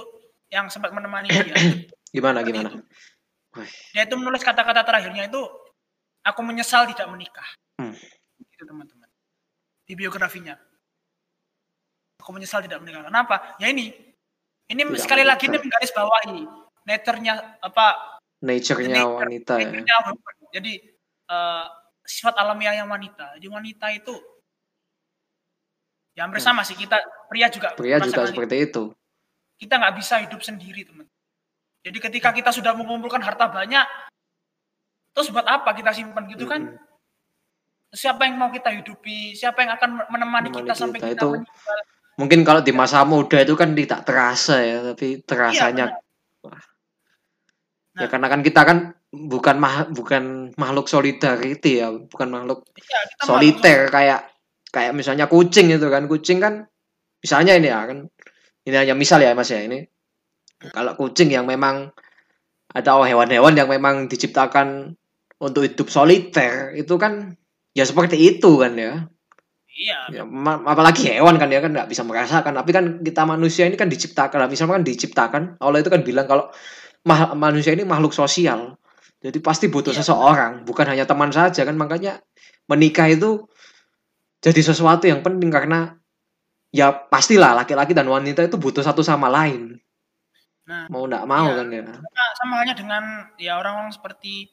yang sempat menemani dia Gimana Seperti gimana? itu. dia itu menulis kata-kata terakhirnya itu aku menyesal tidak menikah Hmm. itu teman-teman di biografinya aku menyesal tidak menikah kenapa ya ini ini Tidak sekali lagi ini menikah. menggaris bawahi nature-nya apa Nature-nya Nature- wanita ya. nature-nya woman. jadi eh, sifat alamiahnya wanita jadi wanita itu ya hampir Hmm. sih kita pria juga Pria juga seperti itu. Kita nggak bisa hidup sendiri teman. Jadi ketika kita sudah mengumpulkan harta banyak terus buat apa kita simpan gitu kan? Siapa yang mau kita hidupi? Siapa yang akan menemani Menemani kita sampai kita kita itu meninggal? Mungkin kalau di masa muda itu kan tidak terasa ya, tapi terasanya benar. ya Nah. karena kan kita kan bukan mah, bukan makhluk solidarity ya, bukan makhluk Iya, kita soliter kayak kayak misalnya kucing itu kan. Kucing kan misalnya ini ya kan ini hanya misal ya mas ya. Ini kalau kucing yang memang ada hewan-hewan yang memang diciptakan untuk hidup soliter itu kan ya seperti itu kan ya, iya. Ya apalagi hewan kan ya kan nggak bisa merasakan. Tapi kan kita manusia ini kan diciptakan misalnya kan diciptakan Allah itu kan bilang kalau ma- manusia ini makhluk sosial. Jadi pasti butuh Iya. seseorang bukan hanya teman saja kan. Makanya menikah itu jadi sesuatu yang penting karena ya pastilah laki-laki dan wanita itu butuh satu sama lain. Nah, mau nggak mau iya. kan ya. Sama halnya dengan ya orang-orang seperti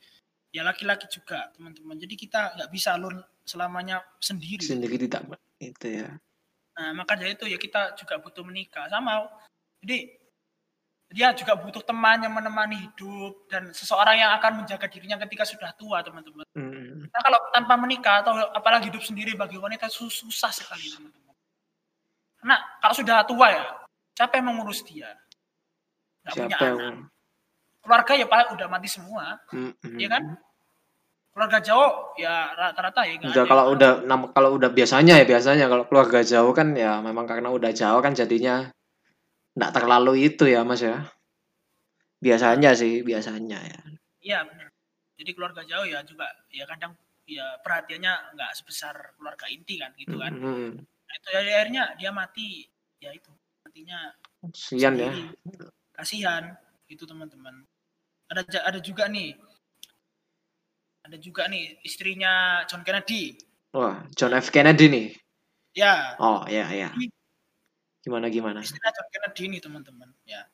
ya laki-laki juga teman-teman. Jadi kita nggak bisa alur selamanya sendiri. Sendiri tidak itu ya. Nah maka dari itu ya kita juga butuh menikah. Sama jadi dia juga butuh teman yang menemani hidup dan seseorang yang akan menjaga dirinya ketika sudah tua teman-teman. Hmm. Nah, kalau tanpa menikah atau apalagi hidup sendiri bagi wanita su- susah sekali teman-teman. Karena kalau sudah tua ya, siapa yang mengurus dia? Nggak punya anak. keluarga ya paling udah mati semua Mm-mm. Iya kan? keluarga jauh ya rata-rata ya Udah kalau yang- udah kalau udah biasanya ya biasanya kalau keluarga jauh kan ya memang karena udah jauh kan jadinya nggak terlalu itu ya Mas ya. Biasanya sih, biasanya ya. iya benar jadi keluarga jauh ya juga ya kadang ya perhatiannya nggak sebesar keluarga inti kan gitu kan Mm-mm. Itu jadi akhirnya dia mati. Ya itu matinya Sian ya. kasihan. Itu teman-teman. Ada ada juga nih. Ada juga nih istrinya John Kennedy. Wah, John F. Kennedy nih. ya. Oh, ya ya. Gimana gimana? istrinya John Kennedy nih teman-teman. Ya.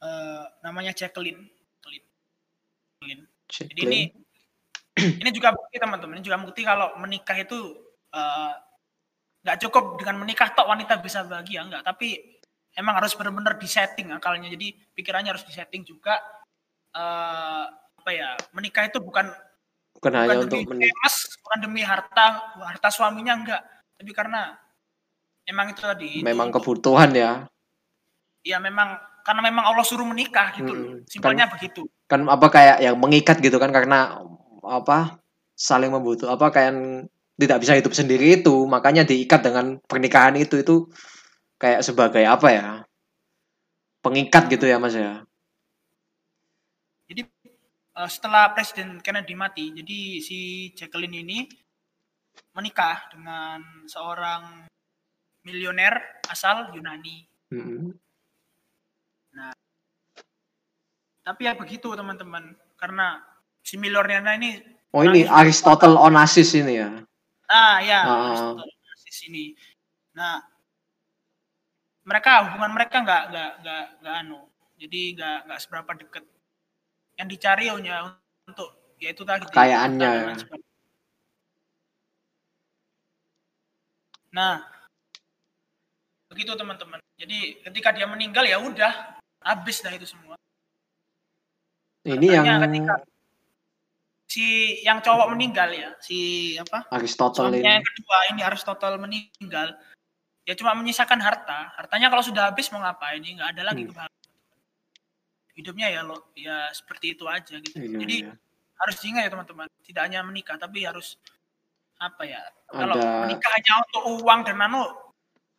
Eh, namanya Jacqueline. Jacqueline. Jadi ini ini juga bukti teman-teman. Ini juga bukti kalau menikah itu eh, nggak cukup dengan menikah tok wanita bisa bahagia enggak tapi emang harus benar-benar disetting akalnya jadi pikirannya harus disetting juga eh, apa ya menikah itu bukan bukan hanya bukan untuk demi menikah. famous, bukan demi harta harta suaminya enggak tapi karena emang itu tadi itu Memang untuk- kebutuhan ya. ya memang karena memang Allah suruh menikah gitu loh Mm-mm. simpelnya begitu Kan apa kayak yang mengikat gitu kan karena apa saling membutuh apa kayak tidak bisa hidup sendiri itu. Makanya diikat dengan pernikahan itu itu kayak sebagai apa ya? Pengikat gitu ya mas ya? Jadi eh, setelah Presiden Kennedy mati, jadi si Jacqueline ini menikah dengan seorang milioner asal Yunani. Mm-mm. Tapi ya begitu teman-teman, karena si milionernya ini, oh ini Aristotle Onassis ini ya ah ya, Ah. Aristotle Onassis ini. Nah, mereka hubungan mereka nggak nggak nggak nggak anu, jadi nggak nggak seberapa deket. Yang dicari hanya untuk yaitu tadi Kekayaannya ya. Nah, begitu teman-teman. Jadi ketika dia meninggal ya udah habis dah itu semua. ini Makanya yang ketika si yang cowok meninggal ya, si apa? Aristotle ini yang kedua ini harus total meninggal. Ya cuma menyisakan harta. Hartanya kalau sudah habis mau ngapain? Ya nggak ada lagi Hmm. kebahagiaan. Hidupnya ya lo ya seperti itu aja gitu. Iya, Jadi iya. harus diingat ya teman-teman. Tidak hanya menikah tapi harus apa ya? Kalau Ada- menikah hanya untuk uang dan anu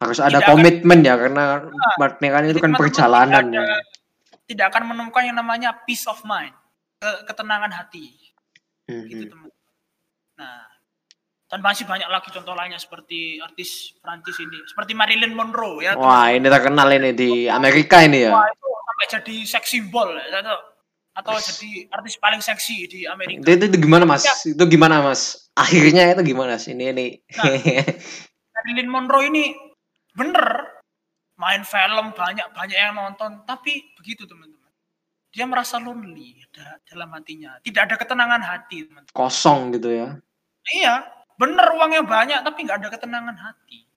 harus ada tidak komitmen ya karena pernikahan itu kan perjalanan tidak, ya. tidak akan menemukan yang namanya peace of mind, ke- ketenangan hati. Gitu Mhm. teman. Nah, dan masih banyak lagi contoh lainnya seperti artis Prancis ini, seperti Marilyn Monroe ya. Wah ini terkenal ini di Amerika ini ya. Wah, itu sampai jadi seks simbol ya, atau atau jadi artis paling seksi di Amerika. Itu, itu gimana mas? Ya. Itu gimana mas? Akhirnya itu gimana sih? Ini ini. Marilyn Monroe ini bener main film banyak banyak yang nonton, tapi begitu teman-teman. Dia merasa lonely da- dalam hatinya, tidak ada ketenangan hati teman. Kosong gitu ya. Iya, bener uangnya banyak tapi nggak ada ketenangan hati.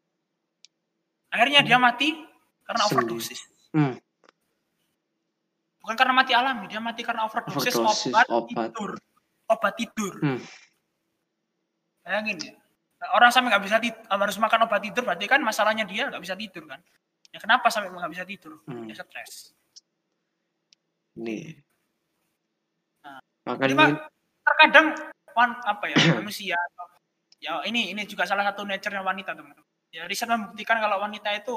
Akhirnya dia mati karena Sendiri. overdosis. Hmm. Bukan karena mati alami, dia mati karena overdosis, Overdosis obat, obat. tidur. Obat tidur. Hmm. Bayangin ya. Orang sampai nggak bisa tidur, harus makan obat tidur, berarti kan masalahnya dia nggak bisa tidur kan. Ya kenapa sampai nggak bisa tidur? Hmm. Ya stres. Ini. Nah, Makanya terkadang wan- apa ya manusia ya ini ini juga salah satu nature-nya wanita teman. Ya riset membuktikan kalau wanita itu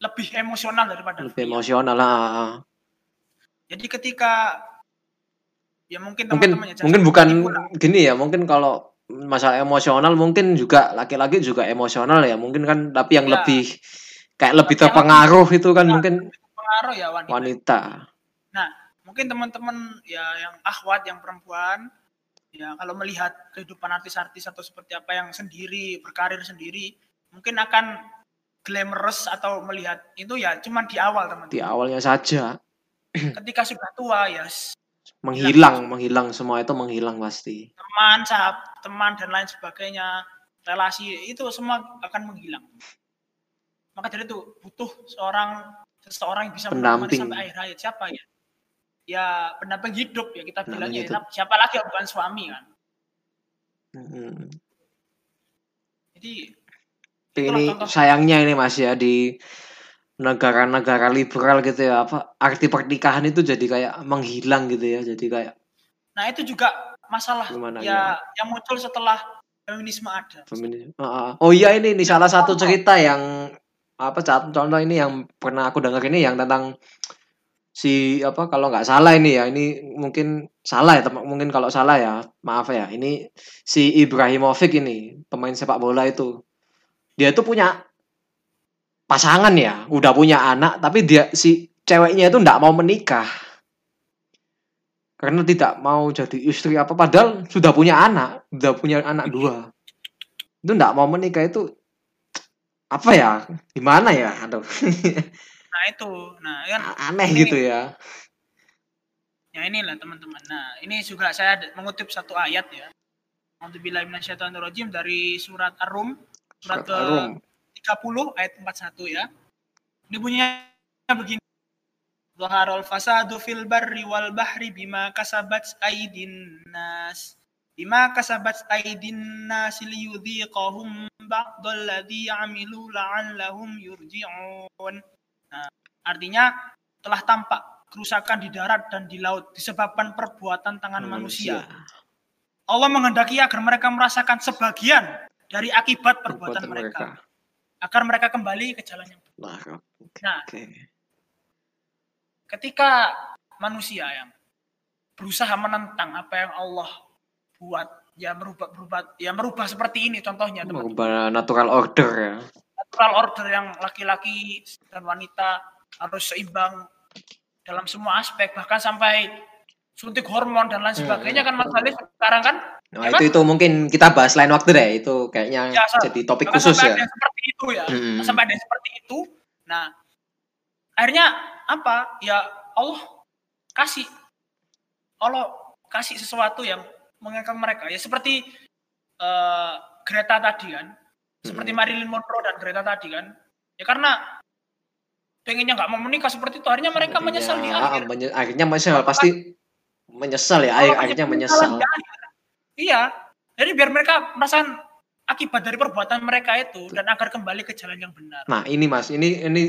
lebih emosional daripada lebih pria. emosional lah. Jadi ketika ya mungkin Mungkin teman-teman ya, mungkin bukan gini ya. Mungkin kalau masalah emosional mungkin juga laki-laki juga emosional ya. Mungkin kan tapi yang Ya. lebih kayak lebih terpengaruh itu kan Ya, mungkin pengaruh ya wanita. wanita. Mungkin teman-teman ya yang ahwat yang perempuan ya kalau melihat kehidupan artis-artis atau seperti apa yang sendiri berkarir sendiri mungkin akan glamorous atau melihat itu ya cuman di awal Di teman-teman. awalnya saja Ketika sudah tua ya menghilang, menghilang semua itu menghilang pasti. teman, sahab, teman dan lain sebagainya, relasi itu semua akan menghilang. Maka dari itu butuh seorang seseorang yang bisa menemani sampai akhir hayat. Siapa ya? Ya pendamping hidup ya kita bilang ya. Siapa lagi bukan suami kan? Hmm. Jadi ini contoh. sayangnya ini Mas ya di negara-negara liberal gitu ya apa arti pernikahan itu jadi kayak menghilang gitu ya jadi kayak nah itu juga masalah Gimana, ya yang muncul setelah feminisme ada feminis Ah, ah. oh iya ini ini salah satu cerita yang apa contoh ini yang pernah aku dengar ini yang tentang si apa kalau nggak salah ini ya ini mungkin salah ya teman mungkin kalau salah ya maaf ya ini si Ibrahimovic ini pemain sepak bola itu dia tuh punya pasangan ya udah punya anak tapi dia si ceweknya itu nggak mau menikah. Karena tidak mau jadi istri apa padahal sudah punya anak sudah punya anak dua. Itu nggak mau menikah itu apa ya gimana ya aduh nah itu. Nah kan aneh Ini- gitu ya. Ya inilah teman-teman. Nah ini juga saya mengutip satu ayat ya. Alhamdulillah minasyaitonirrajim dari surat Ar-Rum surat, Surat Ar-Rum. ke 30 ayat 41 ya. Ini bunyinya begini. Zaharul fasadu fil barri wal bahri bima kasabat aydin nas. Bima kasabat aydin nas liyudhiqahum ba'dal ladzi amilu la'allahum yurji'un nah, artinya telah tampak kerusakan di darat dan di laut disebabkan perbuatan tangan manusia. Allah menghendaki agar mereka merasakan sebagian dari akibat perbuatan, mereka, agar mereka kembali ke jalan yang benar. Nah, oke. ketika manusia yang berusaha menentang apa yang Allah buat, ya merubah berubah ya merubah seperti ini contohnya Merubah natural order ya. Natural order yang laki-laki dan wanita harus seimbang dalam semua aspek bahkan sampai suntik hormon dan lain sebagainya kan Mas Alif sekarang kan? Nah, Ya itu itu mungkin kita bahas lain waktu deh. Itu kayaknya Ya, so- jadi topik khusus sampai ya. ada seperti itu ya. Mm-mm. sampai ada seperti itu. Nah akhirnya apa? Ya Allah kasih Allah kasih sesuatu yang mengangkat mereka. Ya seperti eh, Greta tadi kan seperti Mm-mm. Marilyn Monroe dan Greta tadi kan ya karena pengennya nggak mau menikah seperti itu akhirnya mereka menyesal di akhir menye- akhirnya menyesal pasti menyesal ya. Akhirnya menyesal iya jadi biar mereka merasakan akibat dari perbuatan mereka itu dan agar kembali ke jalan yang benar Nah, ini Mas, ini ini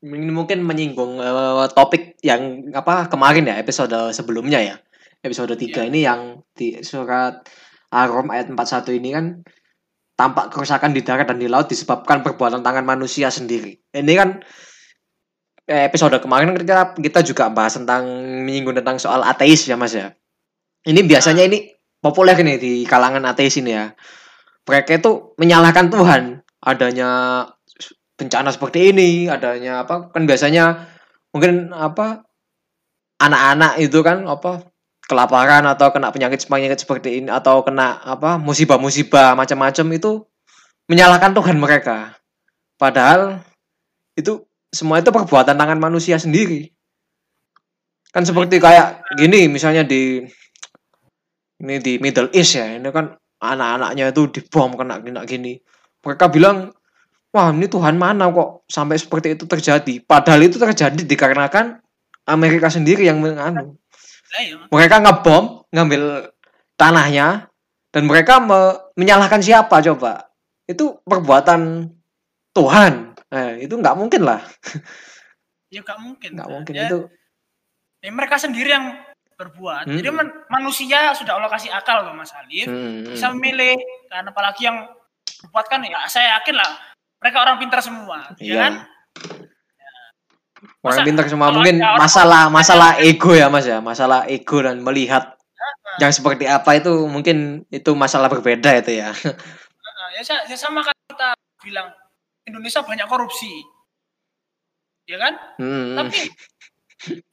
ini mungkin menyinggung eh, topik yang apa kemarin ya episode sebelumnya ya. Episode 3 Iya. ini yang di surat Ar-Rum ayat 41 ini kan tampak kerusakan di darat dan di laut disebabkan perbuatan tangan manusia sendiri. Ini kan eh, episode kemarin kita kita juga bahas tentang menyinggung tentang soal ateis ya Mas ya. Ini biasanya ini populer nih di kalangan ateis ini ya. Mereka itu menyalahkan Tuhan adanya bencana seperti ini, adanya apa kan biasanya mungkin apa anak-anak itu kan apa kelaparan atau kena penyakit penyakit seperti ini atau kena apa musibah-musibah macam-macam itu menyalahkan Tuhan mereka. Padahal itu semua itu perbuatan tangan manusia sendiri. Kan seperti kayak gini misalnya di ini di Middle East ya, ini kan anak-anaknya itu dibom kena kena gini. Mereka bilang, wah ini Tuhan mana kok sampai seperti itu terjadi. Padahal itu terjadi dikarenakan Amerika sendiri yang menganu. Iya. Mereka ngebom, ngambil tanahnya, dan mereka me- menyalahkan siapa coba? Itu perbuatan Tuhan. Eh, itu nggak mungkin lah, ya nggak mungkin nggak mungkin ya, itu. ya mereka sendiri yang berbuat Hmm. jadi man- manusia sudah Allah kasih akal loh Mas Alif Hmm, bisa hmm. memilih kan apalagi yang berbuat kan ya saya yakin lah mereka orang pintar semua ya Iya. kan Orang Masa pintar semua mungkin masalah masalah ego ya mas ya. Masalah ego dan melihat yang seperti apa itu mungkin itu masalah berbeda itu ya. Nah, ya, ya sama kan kita bilang Indonesia banyak korupsi. Ya kan? Hmm, tapi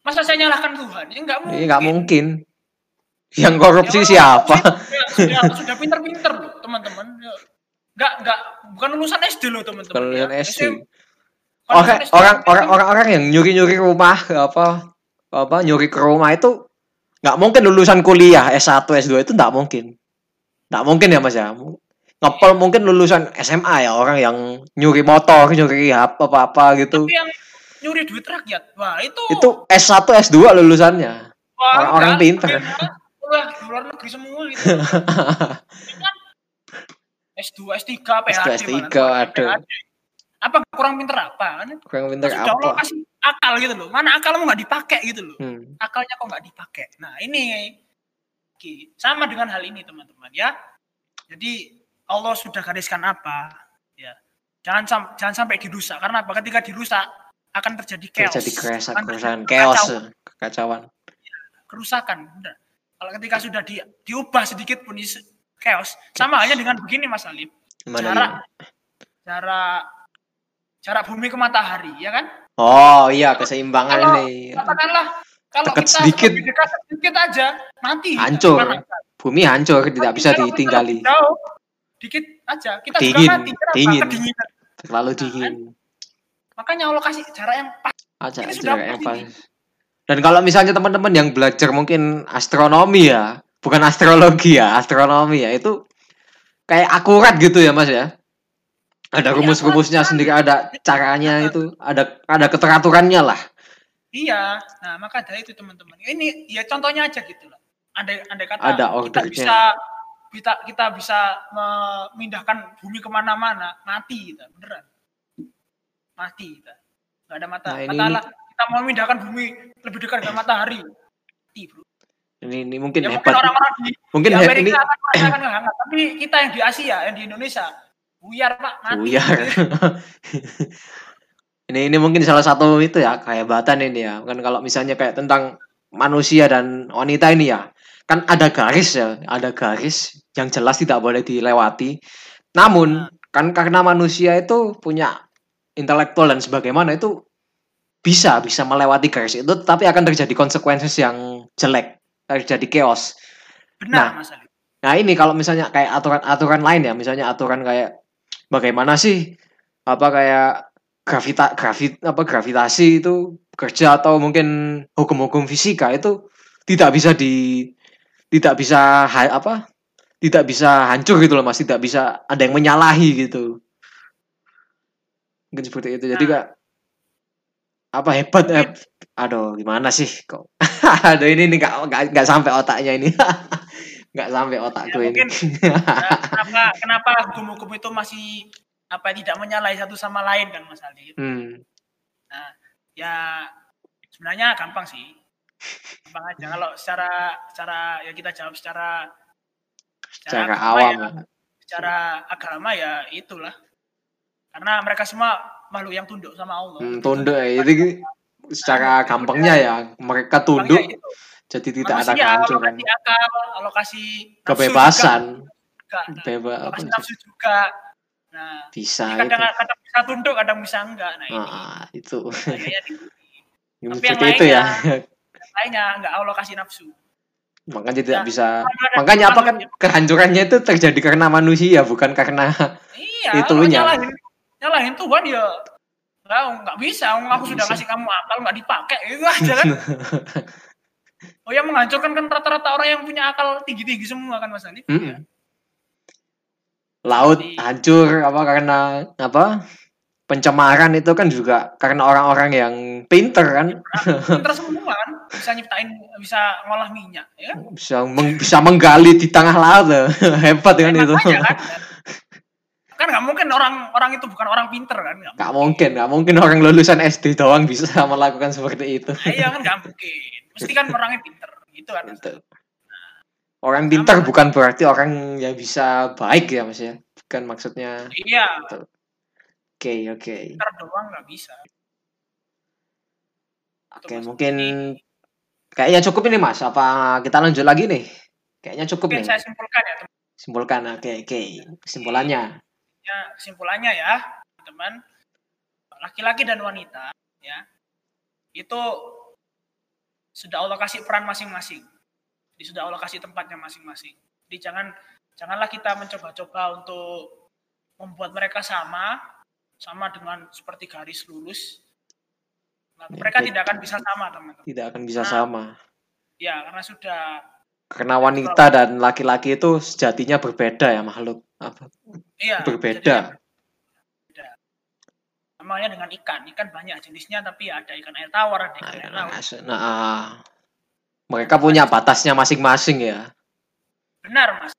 masa saya nyalahkan Tuhan? Ya nggak mungkin ini nggak mungkin. yang korupsi Ya, siapa? sudah, sudah, sudah pinter-pinter loh teman-teman. Ya, nggak nggak bukan lulusan SD loh teman-teman Bukan lulusan ya. SD. Orang orang orang orang orang yang nyuri nyuri rumah apa apa nyuri ke rumah itu nggak mungkin lulusan kuliah S1 S2 itu nggak mungkin nggak mungkin ya mas ya ngepel mungkin lulusan SMA ya orang yang nyuri motor nyuri apa apa apa gitu tapi yang nyuri duit rakyat wah itu itu S1 S2 lulusannya wah, orang-orang enggak, pinter. beda. wah luar negeri semua gitu Ya kan? S2 S3 PhD S2, malah. aduh. Apa kurang pinter apa? Kan? kurang pinter Allah apa kasih akal gitu loh. Mana akalmu nggak dipakai gitu loh. hmm. Akalnya kok nggak dipakai. Nah ini sama dengan hal ini teman-teman ya. Jadi Allah sudah gariskan apa? Ya, jangan sam- jangan sampai dirusak karena apa? Ketika dirusak akan terjadi chaos. terjadi keresahan Akan keresahan terjadi chaos kekacauan. kekacauan kerusakan. Udah. Kalau ketika sudah di, diubah sedikit pun chaos, sama halnya dengan begini Mas Alif. gimana Jarak, ya jarak, bumi ke matahari, ya kan? oh iya keseimbangan Kalau- ini Katakanlah kalau Dekat kita sedikit. lebih dekat sedikit aja, mati. Hancur. Bumi hancur tidak bisa Kalau kita ditinggali Jauh, dikit aja, kita Dingin, juga mati. Kenapa? dingin. Kedinginan. terlalu Nah, dingin Makanya Allah kasih jarak yang pas. aja Ini jarak yang pas dan kalau misalnya teman-teman yang belajar mungkin astronomi ya bukan astrologi ya astronomi ya itu kayak akurat gitu ya mas ya ada rumus-rumusnya sendiri ada caranya itu ada ada keteraturannya lah Iya, nah maka dari itu teman-teman. Ini ya contohnya aja gitu loh. Andai, andai kata Ada kita bisa kita kita bisa memindahkan bumi ke mana-mana, mati kita beneran, mati kita. Gak ada mata. Nah, ini- Katakanlah kita mau memindahkan bumi lebih dekat dengan matahari, mati bro. ini, ini mungkin Ya mungkin hebat orang-orang di, mungkin di Amerika ini akan merasakan hangat, tapi kita yang di Asia, yang di Indonesia, buyar pak, mati. buyar. Ini ini mungkin salah satu itu ya kehebatan ini ya. Kan kalau misalnya kayak tentang manusia dan wanita ini ya kan ada garis ya ada garis yang jelas tidak boleh dilewati. Namun kan karena manusia itu punya intelektual dan sebagaimana itu bisa bisa melewati garis itu tapi akan terjadi konsekuensi yang jelek terjadi chaos. Benar Nah, Mas Ali. Nah ini kalau misalnya kayak aturan-aturan lain ya, misalnya aturan kayak bagaimana sih apa kayak gravita gravi, apa gravitasi itu kerja atau mungkin hukum-hukum fisika itu tidak bisa di tidak bisa ha- apa tidak bisa hancur gitu loh mas. Tidak bisa ada yang menyalahi gitu. Mungkin seperti itu. Jadi Nah. kak apa hebat eh, aduh gimana sih kok? Aduh ini ini nggak nggak nggak sampai otaknya ini nggak sampai otakku ini mungkin Nah, kenapa kenapa hukum-hukum itu masih apa tidak menyalahi satu sama lain kan Mas Ali? hmm. Ya sebenarnya gampang sih. Gampang aja kalau secara secara ya kita jawab secara secara agama awam ya, secara agama ya itulah. Karena mereka semua makhluk yang tunduk sama Allah. Hmm, tunduk ya itu secara gampangnya ya mereka Gampangnya tunduk itu. Jadi tidak ada Manusia kehancuran alokasi akal, alokasi kebebasan juga, nah, bebas alokasi sih? nafsu juga. Nah, bisa itu kadang kadang bisa tunduk, kadang bisa enggak. Nah, ini ah, itu bahayanya di Tapi seperti yang itu ya yang lainnya enggak Allah kasih nafsu. makanya tidak Nah, bisa makanya apa kan makhluk- kehancurannya itu terjadi karena manusia bukan karena Iya, itunya. nyalahin, nyalahin Tuhan ya enggak, enggak bisa. Aku sudah kasih kamu akal enggak dipakai itu aja kan. Oh yang menghancurkan kan rata-rata orang yang punya akal tinggi-tinggi semua kan Mas Andi. Mm-mm. laut Jadi- hancur apa karena apa pencemaran itu kan juga karena orang-orang yang pinter kan Pinter semua kan, bisa nyiptain, bisa ngolah minyak, ya kan? bisa meng- bisa menggali di tengah laut loh. hebat kan Ya, itu makanya kan. Kan nggak mungkin orang orang itu bukan orang pinter kan? Nggak nggak mungkin nggak mungkin orang lulusan SD doang bisa melakukan seperti itu iya kan nggak mungkin. Mesti kan orangnya pinter, gitu kan? Gitu. orang pinter bukan berarti orang yang bisa baik ya mas ya? Bukan maksudnya Iya, oke oke. Pinter doang nggak bisa. oke mungkin kayaknya cukup ini mas. Apa kita lanjut lagi nih? Kayaknya cukup Mungkin nih. saya simpulkan ya, teman. simpulkan oke oke. Kesimpulannya. Ya, kesimpulannya ya, teman. Laki-laki dan wanita, ya, itu sudah Allah kasih peran masing-masing. Jadi sudah Allah kasih tempatnya masing-masing. Jadi jangan janganlah kita mencoba-coba untuk membuat mereka sama, sama dengan seperti garis lurus. Nah, mereka tidak akan bisa sama, teman-teman. tidak akan bisa Nah. sama Ya, karena sudah karena wanita dan laki-laki itu sejatinya berbeda ya makhluk apa iya berbeda jadi. Namanya dengan ikan, ikan banyak jenisnya tapi ada ikan air tawar, ada ikan air laut. nah, ah. mereka punya batasnya masing-masing ya Benar, Mas.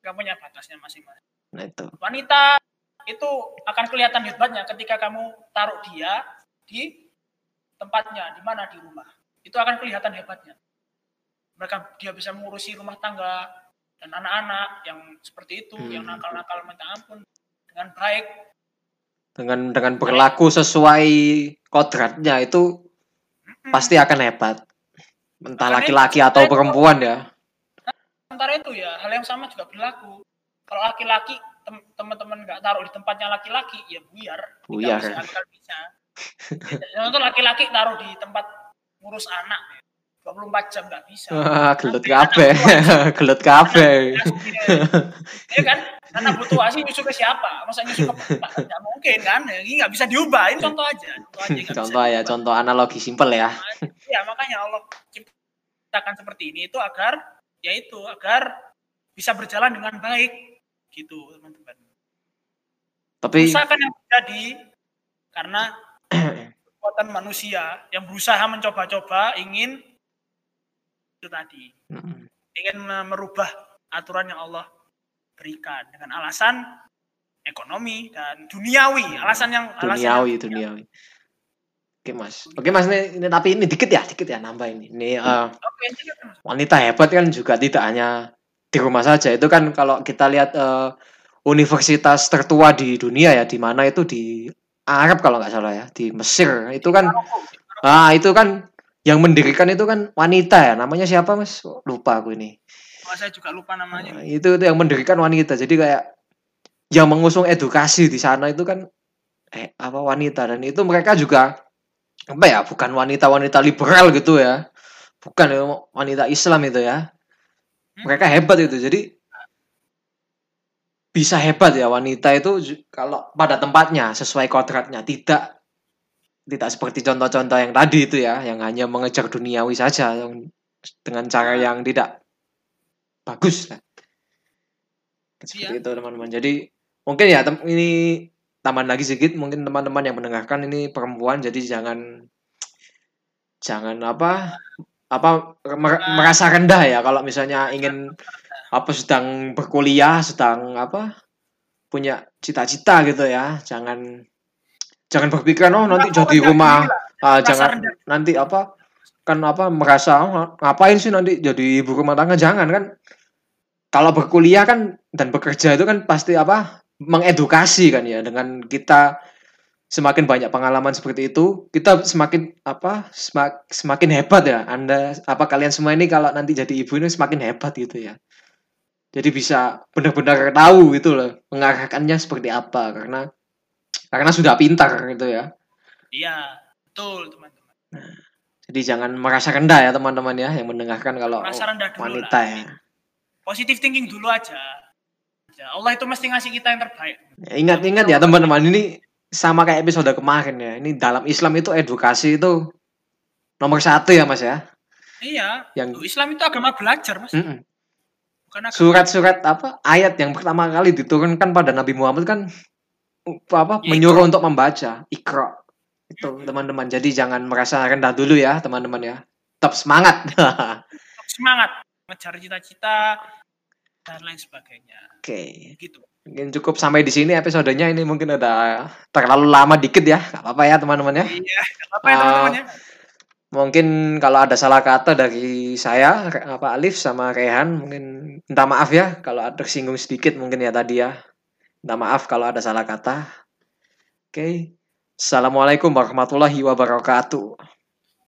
Mereka punya batasnya masing-masing. nah itu Wanita itu akan kelihatan hebatnya ketika kamu taruh dia di tempatnya di mana di rumah itu akan kelihatan hebatnya mereka dia bisa mengurusi rumah tangga dan anak-anak yang seperti itu yang Hmm. nakal-nakal minta ampun dengan baik dengan dengan berlaku sesuai kodratnya itu Mm-mm. pasti akan hebat entah laki-laki itu- atau perempuan ya sementara itu ya hal yang sama juga berlaku kalau laki-laki tem- teman-teman nggak taruh di tempatnya laki-laki ya buyar Buyar. Bisa. Contoh laki-laki taruh di tempat ngurus anak 24 jam nggak bisa Wah, gelut kabeh gelut kabeh Iya kan? Karena butuh asi nyusu ke siapa? Masa nyusu ke? Nggak mungkin kan? Ini nggak bisa diubah. Ini contoh aja. Contoh aja. contoh ya diubah. contoh analogi simpel ya Ya makanya Allah ciptakan seperti ini itu agar yaitu agar bisa berjalan dengan baik gitu teman-teman. tapi Kerusakan yang terjadi karena kekuatan manusia yang berusaha mencoba-coba ingin itu tadi. Ingin merubah aturan yang Allah berikan dengan alasan ekonomi dan duniawi. Alasan yang alasan duniawi yang- duniawi. Oke mas. Oke mas ini, ini tapi ini dikit ya dikit ya nambah ini. Ini Oke, Mas. wanita hebat kan juga tidak hanya di rumah saja. Itu kan kalau kita lihat eh, universitas tertua di dunia ya di mana itu di Arab kalau nggak salah ya di Mesir. Itu kan ah itu kan yang mendirikan itu kan wanita ya namanya siapa mas? Lupa aku ini. Oh, saya juga lupa namanya. Nah, itu, itu yang mendirikan wanita. Jadi kayak yang mengusung edukasi di sana itu kan eh apa wanita. Dan itu mereka juga apa ya bukan wanita-wanita liberal gitu ya. Bukan ya, wanita Islam itu ya. Mereka hebat itu. Jadi bisa hebat ya wanita itu kalau pada tempatnya sesuai kodratnya. Tidak tidak seperti contoh-contoh yang tadi itu ya yang hanya mengejar duniawi saja yang dengan cara yang tidak bagus lah. Seperti Iya. itu teman-teman. Jadi mungkin ya ini tambahan lagi sedikit mungkin teman-teman yang mendengarkan ini perempuan jadi jangan jangan apa apa mer- merasa rendah ya kalau misalnya ingin apa sedang berkuliah sedang apa punya cita-cita gitu ya jangan jangan berpikiran oh nanti jadi rumah. ah, jangan rendah. nanti apa kan apa merasa oh, ngapain sih nanti jadi ibu rumah tangga? Jangan kan. Kalau berkuliah kan dan bekerja itu kan pasti apa mengedukasi kan ya dengan kita semakin banyak pengalaman seperti itu kita semakin apa semak- semakin hebat ya. Anda apa kalian semua ini kalau nanti jadi ibu ini semakin hebat gitu ya. Jadi bisa benar-benar tahu gitu loh mengarahkannya seperti apa. Karena karena sudah pintar gitu ya. Iya betul teman-teman. Jadi jangan merasa rendah ya teman-teman ya yang mendengarkan kalau Merasa rendah dulu wanita lah. ya. Positive thinking dulu aja. Allah itu mesti ngasih kita yang terbaik. Ingat-ingat ya teman-teman ini sama kayak episode kemarin ya. Ini dalam Islam itu edukasi itu nomor satu ya mas ya. iya Yang Islam itu agama belajar mas. Bukan agama surat-surat apa ayat yang pertama kali diturunkan pada Nabi Muhammad kan apa Ya, menyuruh untuk membaca ikro itu teman-teman. Jadi jangan merasa rendah dulu ya teman-teman ya. Tetap semangat. Tetap semangat mengejar cita-cita dan lain sebagainya Oke. gitu Mungkin cukup sampai di sini episodenya ini mungkin udah terlalu lama dikit ya. Gak apa-apa ya teman-teman ya. iya nggak apa ya teman-teman ya Mungkin kalau ada salah kata dari saya, apa Alif sama Rehan, mungkin minta maaf ya kalau ada tersinggung sedikit mungkin ya tadi ya. Minta maaf kalau ada salah kata. Oke. Assalamualaikum warahmatullahi wabarakatuh.